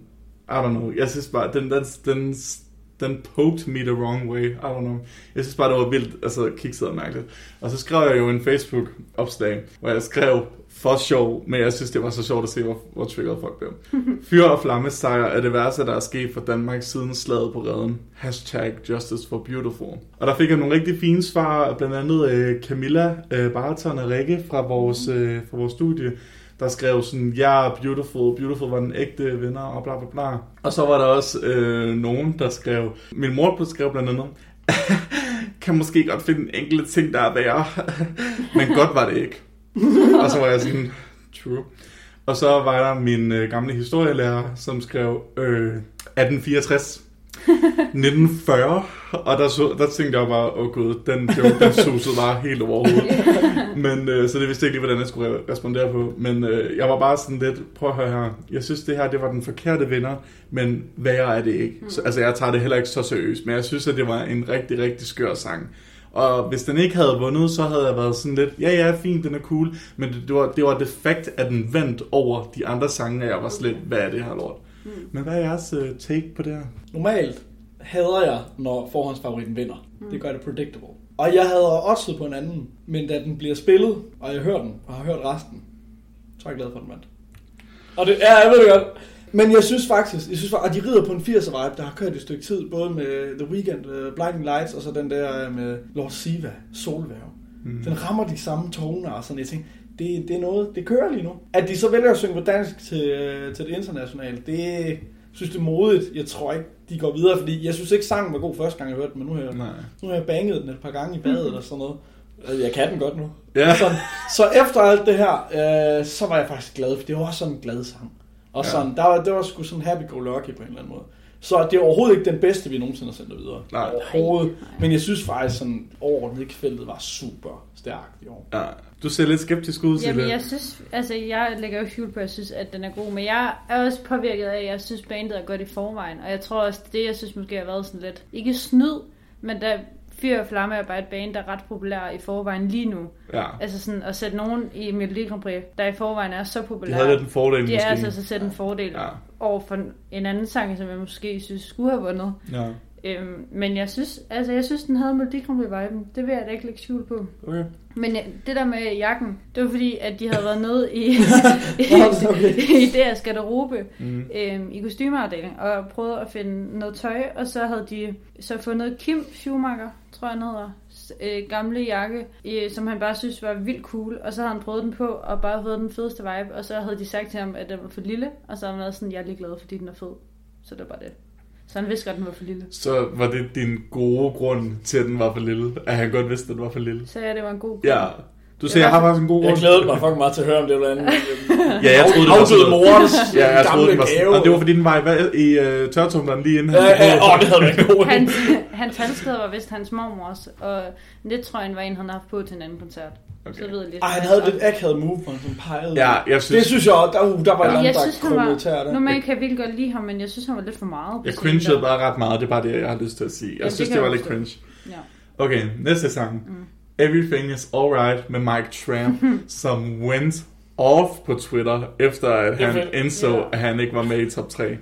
I don't know, jeg synes bare, den, den, den, den poked me the wrong way, I don't know. Jeg synes bare, det var vildt, altså kikset og mærkeligt. Og så skrev jeg jo en Facebook-opslag, hvor jeg skrev, for sjov, men jeg synes, det var så sjovt at se, hvor, hvor triggeret folk blev. Fyr og flamme sejr er det værste, der er sket for Danmark siden slaget på redden. Hashtag Justice for Beautiful. Og der fik jeg nogle rigtig fine svar, blandt andet øh, Camilla øh, Baraton og Rikke fra vores, øh, fra vores studie, der skrev sådan, ja, yeah, beautiful, beautiful var den ægte vinder, og bla bla bla. Og så var der også øh, nogen, der skrev, min mor skrev blandt andet, kan måske godt finde en enkelt ting, der er værre, men godt var det ikke. og så var jeg sådan, true. Og så var der min øh, gamle historielærer, som skrev øh, 1864. 1940, og der, så, der tænkte jeg bare, åh oh gud, den joke, den susede bare helt over hovedet. Men, øh, så det vidste jeg ikke lige, hvordan jeg skulle re- respondere på. Men øh, jeg var bare sådan lidt, prøv at høre her, jeg synes det her, det var den forkerte vinder, men værre er det ikke. Så, altså jeg tager det heller ikke så seriøst, men jeg synes, at det var en rigtig, rigtig skør sang. Og hvis den ikke havde vundet, så havde jeg været sådan lidt, ja ja, fint, den er cool, men det, det var, det var det fakt, at den vandt over de andre sange, og jeg var lidt, hvad er det her lort? Men hvad er jeres uh, take på det her? Normalt hader jeg, når forhåndsfavoritten vinder. Mm. Det gør det predictable. Og jeg havde oddset på en anden, men da den bliver spillet, og jeg hører den, og har hørt resten, så er jeg glad for, at den vandt. Og det, ja, jeg ved det godt. Men jeg synes faktisk, jeg synes, at de rider på en 80'er vibe, der har kørt et stykke tid, både med The Weeknd, uh, Blinding Lights, og så den der øh, med Lord Siva, Solværv. Mm. Den rammer de samme toner, og sådan, jeg tænker, det, det er noget, det kører lige nu. At de så vælger at synge på dansk til, øh, til det internationale, det synes det er modigt. Jeg tror ikke, de går videre, fordi jeg synes ikke, sangen var god første gang, jeg hørte den, men nu har jeg, Nej. nu har jeg banget den et par gange i badet eller sådan noget. Øh, Jeg kan den godt nu. Ja. Så, så efter alt det her, øh, så var jeg faktisk glad, for det var også sådan en glad sang. Og Ja. sådan, der var, det var sgu sådan happy-go-lucky på en eller anden måde. Så det er overhovedet ikke den bedste, vi nogensinde har sendt videre. Nej. Overhovedet. Men jeg synes faktisk, sådan overordnet feltet var super stærkt i år. Ja. Du ser lidt skeptisk ud til Jamen, det. jeg synes, altså, jeg lægger jo skjul på, at jeg synes, at den er god, men jeg er også påvirket af, at jeg synes, bandet er godt i forvejen, og jeg tror også, det jeg synes måske har været sådan lidt, ikke snyd, men da Fyr og Flamme er bare et band, der er ret populær i forvejen lige nu. Ja. Altså sådan at sætte nogen i Melodi Grand Prix, der i forvejen er så populær. havde lidt en fordel det måske. er altså så sætte en fordel Ja. over for en anden sang, som jeg måske synes skulle have vundet. Ja. Øhm, men jeg synes, altså jeg synes, den havde Melodi Grand Prix-viben. Det vil jeg da ikke lægge skjul på. Okay. Men ja, det der med jakken, det var fordi, at de havde været nede i, okay. i deres garderobe Mm. øhm, i kostymeafdelingen og prøvede at finde noget tøj, og så havde de så fundet Kim Schumacher, tror jeg han hedder, øh, gamle jakke, øh, som han bare synes var vildt cool, og så havde han prøvet den på og bare fået den fedeste vibe, og så havde de sagt til ham, at den var for lille, og så havde han været sådan, jeg er ligeglad, fordi den er fed. Så det var bare det. Så han vidste godt, at den var for lille. Så var det din gode grund til, at den var for lille? At han godt vidste, at den var for lille? Så ja, det var en god Ja. Du siger, jeg har faktisk en god Jeg grund. glædede mig fucking meget til at høre om det eller andet. Ja, jeg troede, det var sådan morens Ja, jeg troede, den var sådan. Og det var fordi, den var i, hvad- i uh, tørretumleren lige inden Ja, ja, åh, det havde været en god. Hans, hans halskæde var vist hans mormors, og det tror jeg var en, han havde haft på til en anden koncert. Okay. Så ved jeg lidt. Ej, han havde lidt akavet move, hvor han sådan pegede. Ja, jeg synes, Det synes jeg også, der, uh, der var Ja. ja. Jeg der synes, var... tæer der. Normalt kan jeg virkelig godt lide ham, men jeg synes, han var lidt for meget. jeg cringede der. bare ret meget. Det er bare det, jeg har lyst til at sige. Jeg Jamen, synes, det det, var lidt forstå. cringe. Ja. Okay, næste sang. Mm. Everything is Alright med Mike Tramp, som went off på Twitter, efter at han indså, Ja. at han ikke var med i top 3.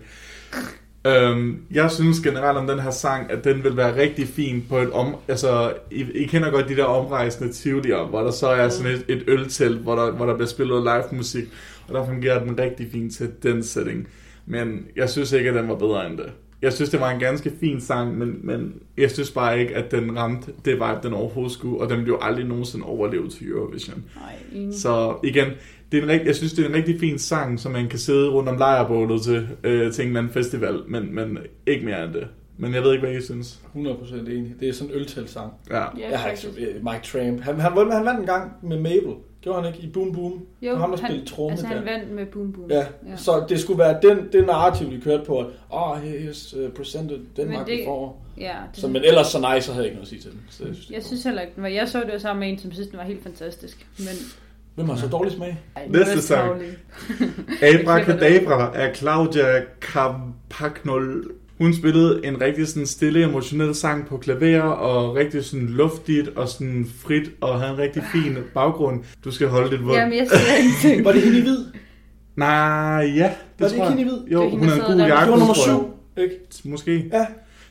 Um, jeg synes generelt om den her sang, at den vil være rigtig fin på et om... Altså, I, I kender godt de der omrejsende tivolier, hvor der så er sådan et, et øltelt, hvor der, hvor der bliver spillet live musik, og der fungerer den rigtig fint til den setting. Men jeg synes ikke, at den var bedre end det. Jeg synes, det var en ganske fin sang, men, men jeg synes bare ikke, at den ramte det vibe, den overhovedet skulle, og den blev aldrig nogensinde overlevet til Eurovision. Nej. Så igen, det er en rigt, jeg synes, det er en rigtig fin sang, som man kan sidde rundt om lejrebålet til, øh, til en eller anden festival, men, men ikke mere end det. Men jeg ved ikke, hvad I synes. 100% enig. Det er sådan en øltelsang. Ja. Ja, Jeg har ikke Mike Tramp. Han, han, han, han vandt en gang med Mabel. Gjorde han ikke i Boom Boom? Jo, ham, der han, tromme altså, han der. vandt med Boom Boom. Ja, ja, så det skulle være den, det narrativ, de kørte på, at oh, he is uh, presented Denmark Men det- before. ja det, Så, men ellers så nej, så havde jeg ikke noget at sige til den. Så, jeg synes, jeg synes heller ikke, den var- jeg så det jo sammen med en, som synes, den var helt fantastisk. Men Hvem har så dårlig smag? Næste er sang. Abracadabra af Claudia Campagnol. Hun spillede en rigtig sådan stille, emotionel sang på klaver, og rigtig sådan luftigt og sådan frit, og havde en rigtig fin baggrund. Du skal holde dit våd. Jamen, jeg siger ingenting. Var det hende i hvid? Nej, ja, det Var det ikke hende i hvid? Jo, Det er hun har der en god jakke. Det var nummer syv, ikke? Måske. Ja.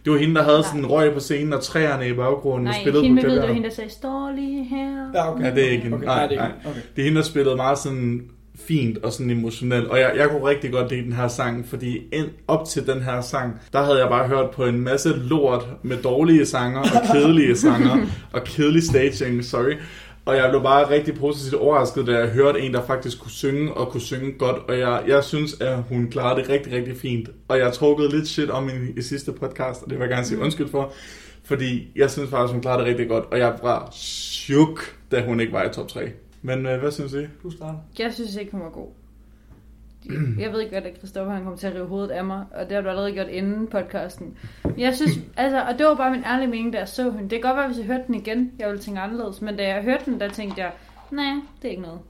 Det var hende, der havde sådan en røg på scenen og træerne i baggrunden Nej, spillede hende på med det var hende, der sagde, står lige her. Ja, okay. Ja, det er ikke hende. Okay, Nej, nej, det er nej. ikke. Okay. Det er hende, der spillede meget sådan fint og sådan emotionelt. Og jeg, jeg kunne rigtig godt lide den her sang, fordi ind, op til den her sang, der havde jeg bare hørt på en masse lort med dårlige sanger og kedelige sanger og kedelig staging, sorry. Og jeg blev bare rigtig positivt overrasket, da jeg hørte en, der faktisk kunne synge og kunne synge godt. Og jeg, jeg synes, at hun klarede det rigtig, rigtig fint. Og jeg trukkede lidt shit om i, i sidste podcast, og det vil jeg gerne sige undskyld for. Fordi jeg synes faktisk, hun klarede det rigtig godt. Og jeg var chuk, da hun ikke var i top 3. Men øh, hvad synes I? Du starter. Jeg synes ikke, hun var god. Jeg ved godt, at Christoffer han kommer til at rive hovedet af mig, og det har du allerede gjort inden podcasten. Men Jeg synes, altså, og det var bare min ærlige mening, da jeg så hende. Det kan godt være, hvis jeg hørte den igen, jeg ville tænke anderledes, men da jeg hørte den, der tænkte jeg, nej, det er ikke noget.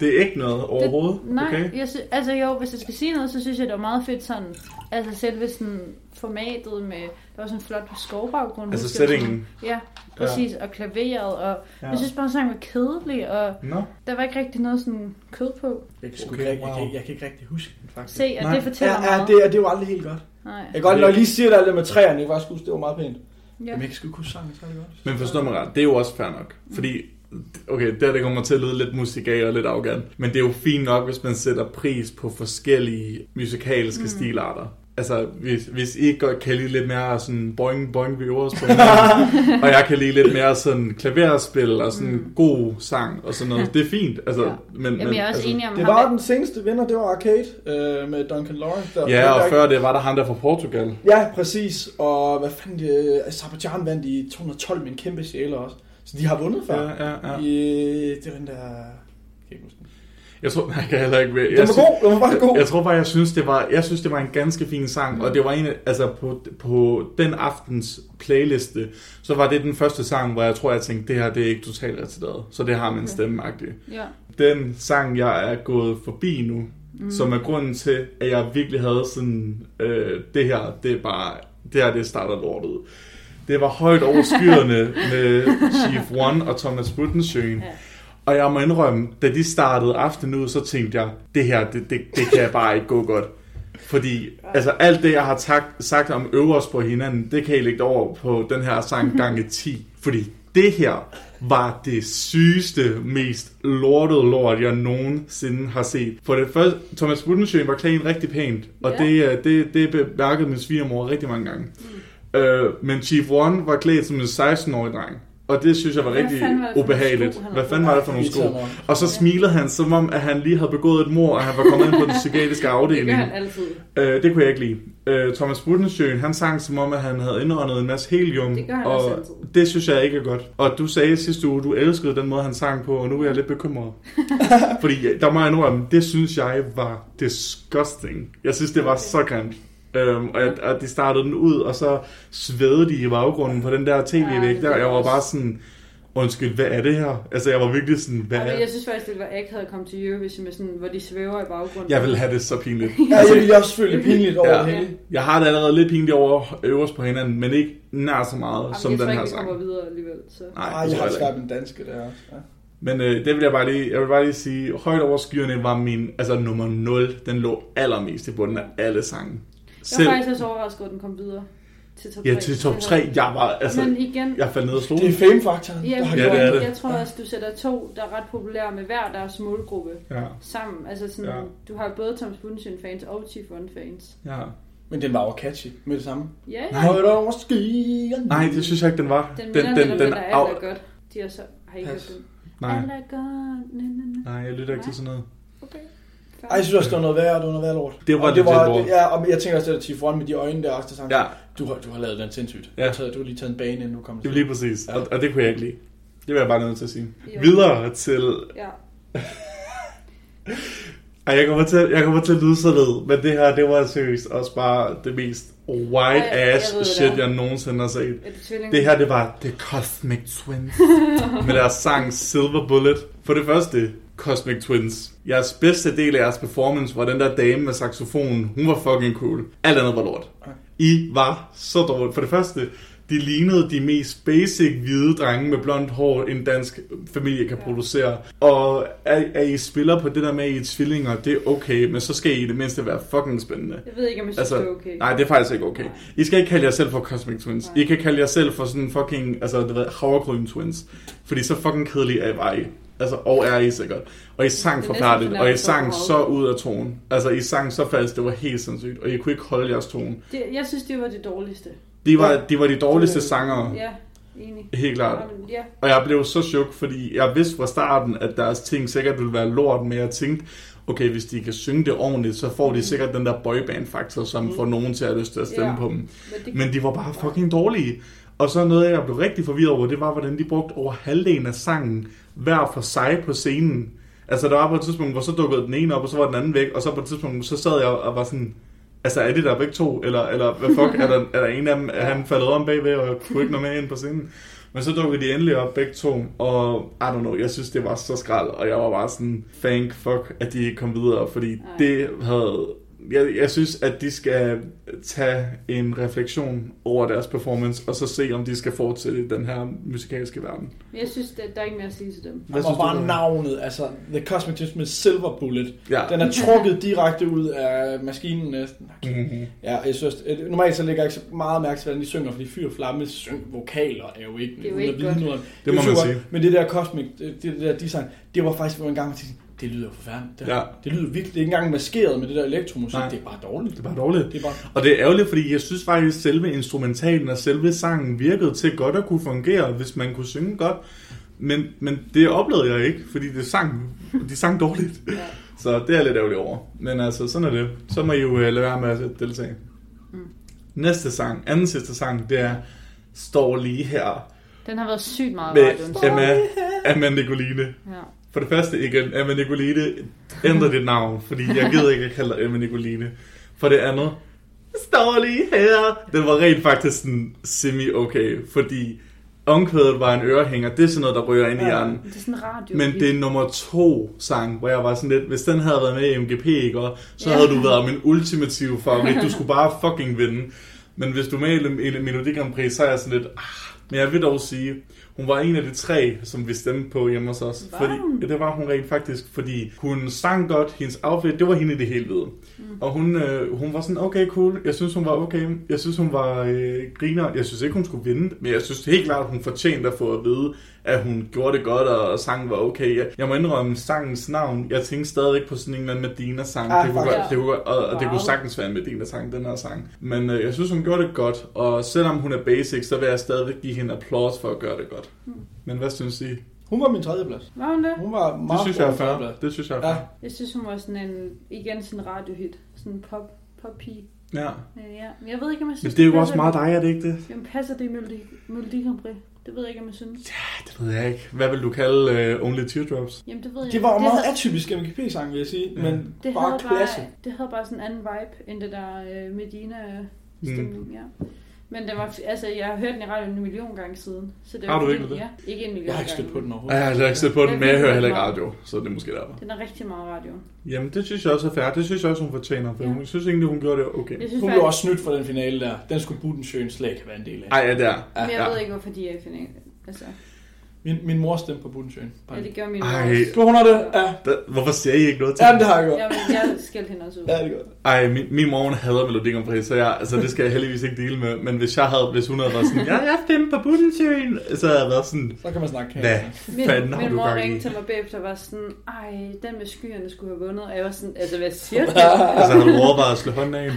Det er ikke noget overhovedet, det, nej, okay? jeg sy- altså jo, hvis jeg skal sige noget, så synes jeg, det var meget fedt sådan, altså selve sådan formatet med, der var sådan en flot skovbaggrund. Altså jeg settingen. sådan. Ja, præcis, og klaveret, og Ja. jeg synes bare, sangen var kedelig, og Nå, der var ikke rigtig noget sådan kød på. Jeg kan, Okay, ikke, jeg, wow. kan, jeg kan ikke rigtig huske den, faktisk. Se, at Nej. det fortæller Ja, meget. ja, det, er- det er jo aldrig helt godt. Nej. Jeg kan godt, når jeg lige siger det alt det med træerne, jeg kan faktisk huske, det var meget pænt. Ja. Jamen, jeg kan sgu ikke huske sangen særlig godt. men forstå mig ret, det er jo også fair nok. Fordi, okay, der det kommer til at lyde lidt musik af og lidt arrogant. Men det er jo fint nok, hvis man sætter pris på forskellige musikalske mm. stilarter. Altså, hvis, hvis I godt kan lide lidt mere sådan boing, boing, vi og jeg kan lide lidt mere sådan klaverspil og sådan mm. god sang og sådan noget. Det er fint, altså. Ja. Men, Jamen, men, jeg er også altså, enig om Det ham. var den seneste vinder, det var Arcade øh, med Duncan Lawrence. Der, Ja, og der, før det var der ham der fra Portugal. Ja, præcis. Og hvad fanden, det, Azerbaijan vandt i 212 med en kæmpe sjæle også. Så de har vundet før. Ja, ja, ja. I, det var den der... Jeg kan ikke huske den. Jeg tror, nej, jeg kan heller ikke ved. Den var god, den var bare god. Jeg tror bare, jeg synes, det var, jeg synes, det var en ganske fin sang, og det var en, af- altså på, på den aftens playliste, så var det den første sang, hvor jeg tror, jeg tænkte, det her, det er ikke totalt retarderet, så det har min stemme -agtigt. Ja. Den sang, jeg er gået forbi nu, mm. som er grunden til, at jeg virkelig havde sådan, øh, det her, det er bare, det her, det starter lortet. Det var højt over skyerne med Chief One og Thomas Buttensjøen. Ja. Og jeg må indrømme, da de startede aftenen ud, så tænkte jeg, det her, det, det, det kan bare ikke gå godt. Fordi altså, alt det, jeg har sagt, sagt om øverst på hinanden, det kan I lægge over på den her sang gange 10. Fordi det her var det sygeste, mest lortede lort, jeg nogensinde har set. For det første, Thomas Budensjøen var klædt rigtig pænt, og Ja. det, øh, det, det bemærkede min svigermor rigtig mange gange. Mm. Øh, men Chief One var klædt som en 16-årig dreng. Og det synes jeg var Hvad rigtig var ubehageligt. sko, Hvad fanden var det for nogle sko? Og så smilede han, som om at han lige havde begået et mord, og han var kommet ind på den psykiatriske Det gør afdeling. han altid. Øh, det kunne jeg ikke lide. Øh, Thomas Budensjøen, han sang som om, at han havde indåndet en masse helium. Det gør han og også altid. det synes jeg ikke er godt. Og du sagde sidste uge, du elskede den måde, han sang på, og nu er jeg lidt bekymret. Fordi der må jeg indrømme, det synes jeg var disgusting. Jeg synes, det var så grimt. Øhm, og at, at de startede den ud, og så svævede de i baggrunden på den der tv-væg der. Jeg var bare sådan, undskyld, hvad er det her? Altså, jeg var virkelig sådan, hvad Altså, er jeg synes faktisk, det var akavet at komme til Eurovision, med sådan, hvor de svæver i baggrunden. Jeg vil have det så pinligt. Ja, jeg ville også føle pinligt over Ja. det hele. Jeg har det allerede lidt pinligt over øverst på hinanden, men ikke nær så meget Jamen, som jeg den tror her ikke, vi kommer sang. videre alligevel. Så. Nej, det jeg tror har jeg skabt en danske der også. Ja. Men øh, det vil jeg bare lige, jeg vil bare lige sige, højt over skyerne var min, altså nummer 0, den lå allermest i bunden af alle sange. Jeg var faktisk også overrasket, at den kom videre til top 3. ja, til top 3, jeg var, altså, Men igen, jeg faldt ned og slog. Det er fame-faktoren, ja, der har Ja, det er det. jeg tror også, du sætter to, der er ret populære med hver deres målgruppe Ja, sammen. Altså sådan, Ja. du har både Thomas Bundsjøen fans og Chief One fans. ja. Men den var jo catchy med det samme. Ja, Nej. Over skyerne. Nej, det synes jeg ikke, den var. den den, den, den, der af- alt er godt. De har så, har I hørt den? Nej, na. nej, jeg lytter ikke til sådan noget. Okay. Ej, jeg synes også, det var noget værre, det var noget værre lort. Det var og det var, det, ja, og jeg tænker også, det der Chief One med de øjne der også, der sang. Ja, Du har, du har lavet den sindssygt. Ja. Du, har taget, du har lige taget en bane, inden du kom det var lige præcis, Ja. og, og det kunne jeg ikke lide. Det vil jeg bare nødt til at sige. Jo. Videre til Ja. Ej, jeg kommer til, jeg kommer til at lyde så led, men det her, det var seriøst også bare det mest white Ej, jeg ass ved det shit, er. jeg nogensinde har set. Er? Det her, det var The Cosmic Twins med deres sang Silver Bullet. For det første, Cosmic Twins. Jeres bedste del af jeres performance var den der dame med saxofonen. Hun var fucking cool. Alt andet var lort. I var så dårligt. For det første, de lignede de mest basic hvide drenge med blondt hår, en dansk familie kan producere. Og at, at I spiller på det der med, at I er tvillinger, det er okay, men så skal I i det mindste være fucking spændende. Jeg ved ikke, om jeg synes, Altså, det er okay. Nej, det er faktisk ikke okay. I skal ikke kalde jer selv for Cosmic Twins. Nej. I kan kalde jer selv for sådan fucking, altså, det ved, havregryn twins. Fordi så fucking kedelige er var I. Altså, og er I sikkert. Og I sang Det forfærdeligt, og I sang så ud af tonen. Altså, I sang så falsk, det var helt sindssygt. Og I kunne ikke holde jeres tone. Det, jeg synes, det var det dårligste. De var, Ja. de, var de dårligste Det- sangere. Ja, enig. Helt klart. Jamen, Ja, Og jeg blev så chok, fordi jeg vidste fra starten, at deres ting sikkert ville være lort, men jeg tænkte, okay, hvis de kan synge det ordentligt, så får de sikkert den der boyband-faktor, som får nogen til at lyst til at stemme Ja. på dem. men det, Men de var bare fucking dårlige. Og så noget, jeg blev rigtig forvirret over, det var, hvordan de brugte over halvdelen af sangen hver for sig på scenen. Altså, der var på et tidspunkt, hvor så dukkede den ene op, og så var den anden væk, og så på et tidspunkt, så sad jeg og var sådan, altså, er det der begge to? Eller, eller hvad fuck, er der, er der en af dem, er han faldet om bagved, og kunne ikke nå med ind på scenen? Men så dukkede de endelig op begge to, og I don't know, jeg synes, det var så skrald, og jeg var bare sådan, thank fuck, at de ikke kom videre, fordi Nej. det havde... Jeg, jeg synes, at de skal tage en refleksion over deres performance, og så se, om de skal fortsætte i den her musikalske verden. jeg synes, det, der er ikke mere at sige til dem. Hvad synes og du? bare Ruben? navnet, altså The Cosmic Twins med Silver Bullet. Ja. Den er trukket direkte ud af maskinen næsten. Mm-hmm. Ja, jeg synes, normalt så lægger jeg ikke så meget mærke til, hvordan de synger, fordi fyr og flamme syng vokaler er jo ikke, Det er jo ikke godt. noget om. Det må man sige. Men det der Cosmic, det, det der design, det var faktisk, hvor en gang jeg tænkte, det lyder forfærdeligt. Det, Ja. det lyder virkelig, det er ikke engang maskeret med det der elektromusik, Nej. det er bare dårligt. Det er bare dårligt. Det er bare, Og det er ærgerligt, fordi jeg synes faktisk, at selve instrumentalen og selve sangen virkede til godt at kunne fungere, hvis man kunne synge godt. Men, men det oplevede jeg ikke, fordi det sang, de sang dårligt. Ja. Så det er jeg lidt ærgerlig over. Men altså, sådan er det. Så må I jo uh, lade være med at deltage. Mm. Næste sang, anden sidste sang, det er Står lige her Den har været sygt meget med radioen. Emma, Emma Nicoline. Ja. For det første igen, Emma Nicoline, ændre dit navn, fordi jeg gider ikke at kalde dig Emma Nicoline. For det andet, står lige her. Den var rent faktisk sådan semi-okay, fordi omkvædet var en ørehænger. Det er sådan noget, der rører ind i hjernen. Det er sådan en radio. Men det er nummer to sang, hvor jeg var sådan lidt, hvis den havde været med i MGP, ikke, og så Ja. havde du været min ultimative favorit. Du skulle bare fucking vinde. Men hvis du er med i Melodi Grand Prix, så er jeg sådan lidt, ah, men jeg vil dog sige, Hun var en af de tre, som vi stemte på hjemme hos os. Var fordi, ja, det var hun rent faktisk, fordi hun sang godt, hendes outfit, det var hende i det hele hvide. Mm. Og hun, øh, hun var sådan, okay, cool, jeg synes, hun var okay, jeg synes, hun var øh, griner, jeg synes ikke, hun skulle vinde, men jeg synes helt klart, hun fortjente at få at vide, at hun gjorde det godt, og sangen var okay. Jeg, jeg må indrømme sangens navn, jeg tænkte stadigvæk på sådan en eller anden Medina-sang, Ah, det kunne godt, det kunne, og, og det Wow. kunne sagtens være en Medina-sang, den her sang. Men øh, jeg synes, hun gjorde det godt, og selvom hun er basic, så vil jeg stadigvæk give hende applaus for at gøre det godt. Men hvad synes I? Hun var min tredje plads. Var hun det? Hun var meget Det synes jeg er fair. Det synes jeg er Ja. fair. Jeg synes, hun var sådan en, igen sådan en radiohit. Sådan en pop, pop-pige. Ja. Ja, ja. Men jeg ved ikke, om jeg synes, Men det er jo også meget dig, er det ikke det? Jamen, passer det i Melodi, Melodi Grand Prix? Det ved jeg ikke, om jeg synes. Det ved jeg ikke. Hvad vil du kalde uh, Only Teardrops? Jamen, det ved jeg Det var jo meget havde- atypisk MGP-sang, vil jeg sige, Ja. men det bare klasse. bare, det havde bare sådan en anden vibe, end det der øh, Medina-stemning, mm. ja. Men det var, altså, jeg har hørt den i radioen en million gange siden. Så det var Har du fordi, ikke det? Ja, ikke en million Jeg har ikke gange. stødt på den Ja, overhovedet. jeg har ikke set på den, men jeg hører heller ikke radio, så det er måske derfor. Den er rigtig meget radio. Jamen, det synes jeg også er fair. Det synes jeg også, hun fortjener, for Ja. hun synes egentlig, hun gjorde det okay. Jeg synes Hun faktisk, blev også snydt for den finale der. Den skulle Budensjøen slet ikke have været en del af. Ej, ja, det er. men jeg ja. ved ikke, hvorfor de er i finalen. Altså, Min, min mor stemte på Budensjøen. ja, det gør min Ej. mor også. Du, hun har det? Ja. Da, hvorfor siger I ikke noget til Ja, hende? det har jeg gjort. Ja, men jeg skældte hende også ud. Ja, det er godt. Ej, min, min mor hun hader Melodi Grand Prix, så jeg, altså, det skal jeg heldigvis ikke dele med. Men hvis, jeg havde, hvis hun havde været sådan, ja, jeg stemte på Budensøen, så havde jeg været sådan, Så kan man snakke her. hvad Min, fanden har min du mor ringte til mig bagefter og var sådan, ej, den med skyerne skulle have vundet. Og jeg var sådan, altså hvad siger du? Altså, har du overvejet at slå hånden af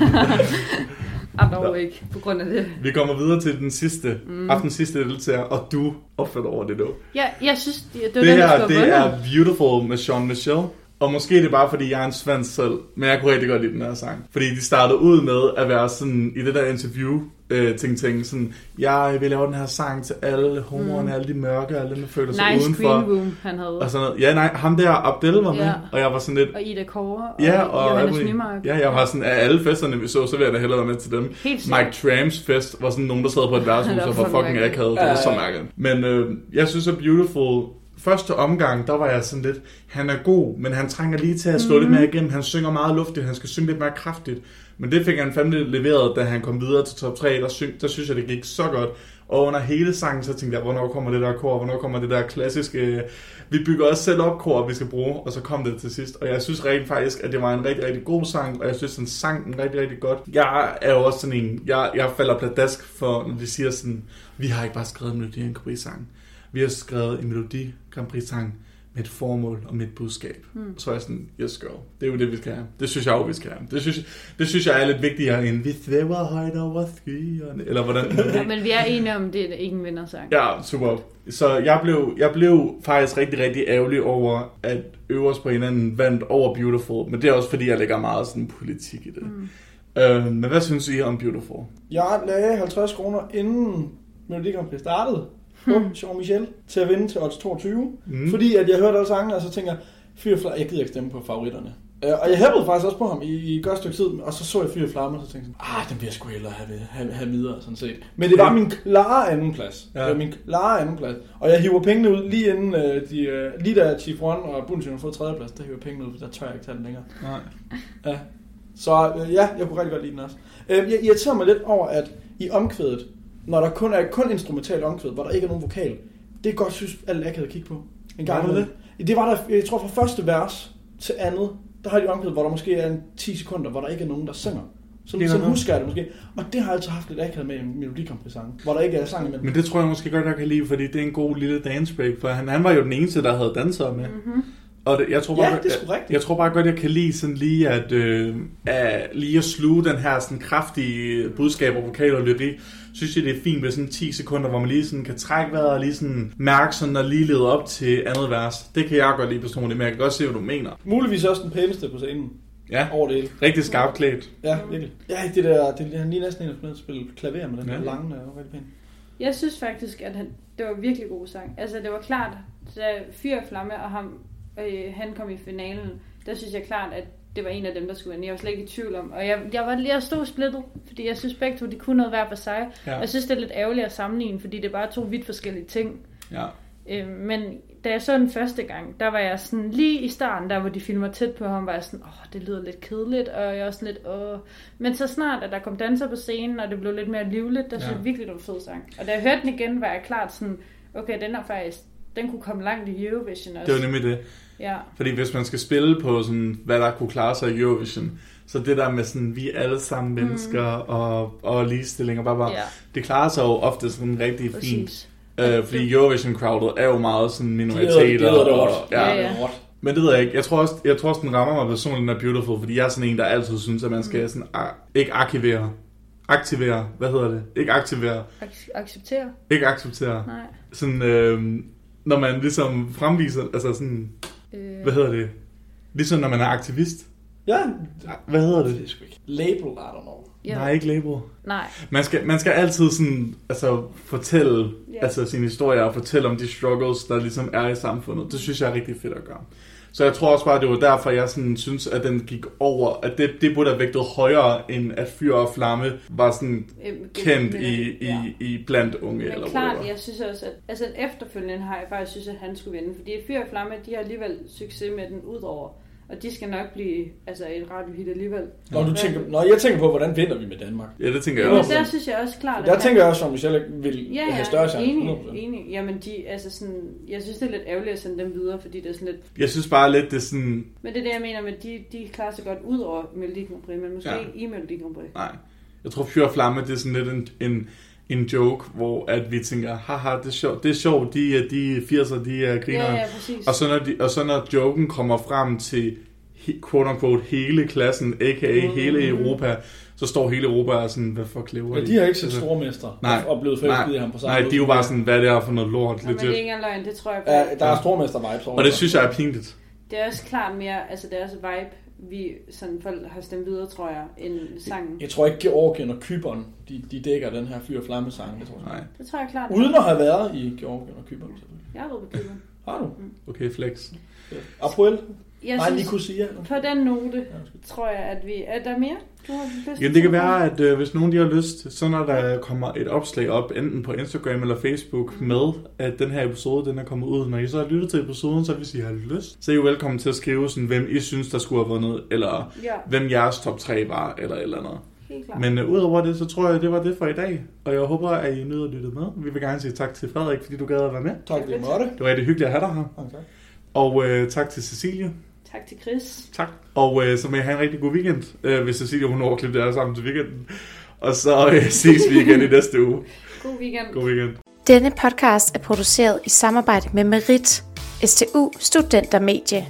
Ah, dog ikke, på grund af det. Vi kommer videre til den sidste, mm. aftens sidste deltager, og du opførte over det dog. Ja, jeg synes, det, det Det der her, det er Beautiful med Sean Michelle. Og måske er det bare, fordi jeg er en svensk selv, men jeg kunne rigtig godt lide den her sang. Fordi de startede ud med at være sådan, i det der interview, øh, ting, ting, sådan, jeg vil lave den her sang til alle homoerne, mm. alle de mørke, alle dem, der føler sig Nice udenfor. green room, han havde. Og sådan noget. Ja, nej, ham der, Abdel var med, Ja. og jeg var sådan lidt, Og Ida Kåre, og, ja, og Johannes Nymark. ja, jeg var sådan, af alle festerne, vi så, så vil jeg da hellere være med til dem. Helt Mike Trams fest var sådan nogen, der sad på et værtshus og var fucking akavet. Det var så mærkeligt. Men øh, jeg synes, at Beautiful... Første omgang, der var jeg sådan lidt, han er god, men han trænger lige til at slå mm-hmm. lidt mere igennem. Han synger meget luftigt, han skal synge lidt mere kraftigt. Men det fik han fandme leveret, da han kom videre til top 3. Der, syng, der synes jeg, det gik så godt. Og under hele sangen, så tænkte jeg, hvornår kommer det der kor, hvornår kommer det der klassiske... øh, Vi bygger også selv op kor, vi skal bruge, og så kom det til sidst. Og jeg synes rent faktisk, at det var en rigtig, rigtig god sang, og jeg synes, den sang den rigtig, rigtig godt. Jeg er jo også sådan en, jeg, jeg falder pladask for, når de siger sådan, vi har ikke bare skrevet en Melodi Grand Prix sang. Vi har skrevet en Melodi Grand Prix sang med et formål og med et budskab. Mm. Så er jeg sådan, yes girl, det er jo det, vi skal have. Det synes jeg jo, vi skal have. Det synes, det synes jeg er lidt vigtigere end, vi svæver højt over skyerne, eller hvordan Ja, men vi er enige om, det er ikke en vindersang. Ja, super. Så jeg blev, jeg blev faktisk rigtig, rigtig ærgerlig over, at øverst på hinanden vandt over Beautiful. Men det er også, fordi jeg lægger meget sådan politik i det. Mm. Øh, men hvad synes I om Beautiful? Jeg lagde 50 kroner inden Melodi Grand Prix startede på Jean Michel til at vinde til odds 22. Mm. Fordi at jeg hørte alle sangene, og så tænker jeg, Fyr og Flamme, jeg gider ikke stemme på favoritterne. Øh, og jeg hæppede faktisk også på ham i, i et godt stykke tid, og så så jeg Fyr og Flamme, og så tænkte jeg, ah, den jeg sgu hellere have, have, have videre, sådan set. Men det var min klare anden plads. Ja. Det var min klare anden plads. Og jeg hiver pengene ud lige inden, øh, de, øh, lige da Chief One og Bundsjøen har fået tredje plads, der hiver jeg pengene ud, for der tør jeg ikke tage den længere. Nej. Ja. Så øh, ja, jeg kunne rigtig godt lide den også. Øh, jeg irriterer mig lidt over, at i omkvædet, når der kun er kun instrumental omkvæd, hvor der ikke er nogen vokal, det er godt synes, alle akavet at kigge på. En gang Var det det var der, jeg tror fra første vers til andet, der har de omkvædet, hvor der måske er en 10 sekunder, hvor der ikke er nogen, der synger. Så, Det er så noget. husker jeg det måske. Og det har jeg altid haft lidt akavet med en melodikompræsang, hvor der ikke er sang imellem. Men det tror jeg måske godt, jeg kan lide, fordi det er en god lille dance break. For han, han var jo den eneste, der havde dansere med. Mm-hmm. Og det, jeg tror bare, Ja, det er sgu rigtigt. Jeg tror bare godt, jeg kan lide sådan lige at, øh, at, lige at sluge den her sådan kraftige budskab og vokal og lyrik. Synes jeg, det er fint med sådan 10 sekunder, hvor man lige sådan kan trække vejret og lige sådan mærke sådan og lige lede op til andet vers. Det kan jeg godt lide personligt, men jeg kan godt se, hvad du mener. Muligvis også den pæneste på scenen Ja, over det hele. rigtig skarpt klædt. Ja, virkelig. Ja, det der, det, han lige næsten en, der spille klaver med den Ja. ja. der lange, der var rigtig pæn. Jeg synes faktisk, at han, det var virkelig god sang. Altså, det var klart, da Fyr og Flamme og ham, øh, han kom i finalen, der synes jeg klart, at det var en af dem, der skulle vinde. Jeg var slet ikke i tvivl om. Og jeg, jeg var lige at stå splittet, fordi jeg synes begge to, de kunne noget hver for sig. Ja. Og jeg synes, det er lidt ærgerligt at sammenligne, fordi det er bare to vidt forskellige ting. Ja. Øh, men da jeg så den første gang, der var jeg sådan, lige i starten, der hvor de filmer tæt på ham, var jeg sådan, åh, det lyder lidt kedeligt, og jeg er også lidt, åh. Men så snart, at der kom danser på scenen, og det blev lidt mere livligt, der synes Ja. jeg virkelig, det var en fed sang. Og da jeg hørte den igen, var jeg klart sådan, okay, den er faktisk, den kunne komme langt i Eurovision også. Det var nemlig det. Ja, Fordi hvis man skal spille på sådan, hvad der kunne klare sig i Eurovision, så det der med sådan, vi er alle sammen mennesker og, og ligestilling og bare, bare ja, det klarer sig jo ofte sådan rigtig fint. præcis. Øh, fordi Eurovision-crowdet er jo meget sådan Det er minoriteter. det og, ja. Ja, ja. Men det ved jeg ikke. Jeg tror også, jeg tror også den rammer mig personligt, den er beautiful, fordi jeg er sådan en, der altid synes, at man skal sådan, a- ikke arkivere. Aktivere. Hvad hedder det? Ikke aktivere. Ac- acceptere? Ikke acceptere. Nej. Sådan, øh, når man ligesom fremviser, altså sådan, Øh, hvad hedder det? Ligesom når man er aktivist. Ja, Hvad hedder det det? ikke. Label, I don't know. ja. Nej, ikke label. Nej. Man skal, man skal altid sådan, altså, fortælle Ja. altså, sin historie og fortælle om de struggles, der ligesom er i samfundet. Det synes jeg er rigtig fedt at gøre. Så jeg tror også bare, det var derfor, jeg sådan synes, at den gik over, at det, det burde have vægtet højere, end at Fyr og Flamme var sådan Øhm, kendt i, i, ja. i blandt unge, Men eller klart, whatever. jeg synes også, at altså efterfølgende har jeg faktisk synes, at han skulle vinde, fordi Fyr og Flamme, de har alligevel succes med den udover, og de skal nok blive altså et radiohit alligevel. Når du tænker, når jeg tænker på, hvordan vinder vi med Danmark? Ja, det tænker jeg Men også. der synes jeg også klart, Der tænker jeg også, at Michelle vil Ja, have ja, større chance. enig, 100%. enig. Jamen, de, altså sådan, jeg synes, det er lidt ærgerligt at sende dem videre, fordi det er sådan lidt... Jeg synes bare lidt, det er sådan, Men det er det, jeg mener med, de, de klarer sig godt ud over Melodi Grand Prix, men måske Ja. ja. ikke i Melodi Grand Prix. nej. Jeg tror, Fyr og Flamme, det er sådan lidt en, en, en joke, hvor at vi tænker, haha, det er sjovt, det er sjovt de, er- de 80'er, de er griner. Ja, ja, præcis. Og så, når de, og så når joken kommer frem til quote unquote hele klassen, a.k.a. Mm. hele Europa, så står hele Europa og sådan, hvad fuck lever Men de har ikke set stormester Nej. og blevet forelsket i ham på samme Nej, måde. de er jo bare sådan, hvad det er for noget lort, Nå, men det er legit. ikke løgn, det tror jeg Ja, faktisk. der er stormester-vibes over Og det synes jeg er pinligt. Det er også klart mere, altså deres vibe, vi sådan folk har stemt videre, tror jeg, end sangen. Jeg tror ikke, Georgien og Kypern, de, de dækker den her fyr flamme sang. Det tror jeg. Nej, Det tror jeg klart. Uden at have været i Georgien og Kypern. selvfølgelig. Jeg har været på Cuba. Har du? okay, flex. April? Jeg Nej, synes, Nicosia. på den note, tror jeg, at vi... Er der mere? Du har lyst Ja, det kan være, at øh, hvis nogen de har lyst, så når der kommer et opslag op, enten på Instagram eller Facebook, med at den her episode den er kommet ud, når I så har lyttet til episoden, så hvis I har lyst, så er I velkommen til at skrive, sådan, hvem I synes, der skulle have vundet, eller Ja, hvem jeres top 3 var, eller et eller andet. Men øh, udover det, så tror jeg, det var det for i dag. Og jeg håber, at I nød at lytte med. Vi vil gerne sige tak til Frederik, fordi du gad at være med. Tak, fordi I måtte. Det var rigtig hyggeligt at have dig her. Okay. Og øh, tak til Cecilie. Tak til Chris. Tak. Og øh, så må I have en rigtig god weekend, øh, hvis Cecilie hun klippe det her sammen til weekenden. Og så øh, ses vi igen i næste uge. God weekend. God weekend. Denne podcast er produceret i samarbejde med Merit, STU Studentermedie.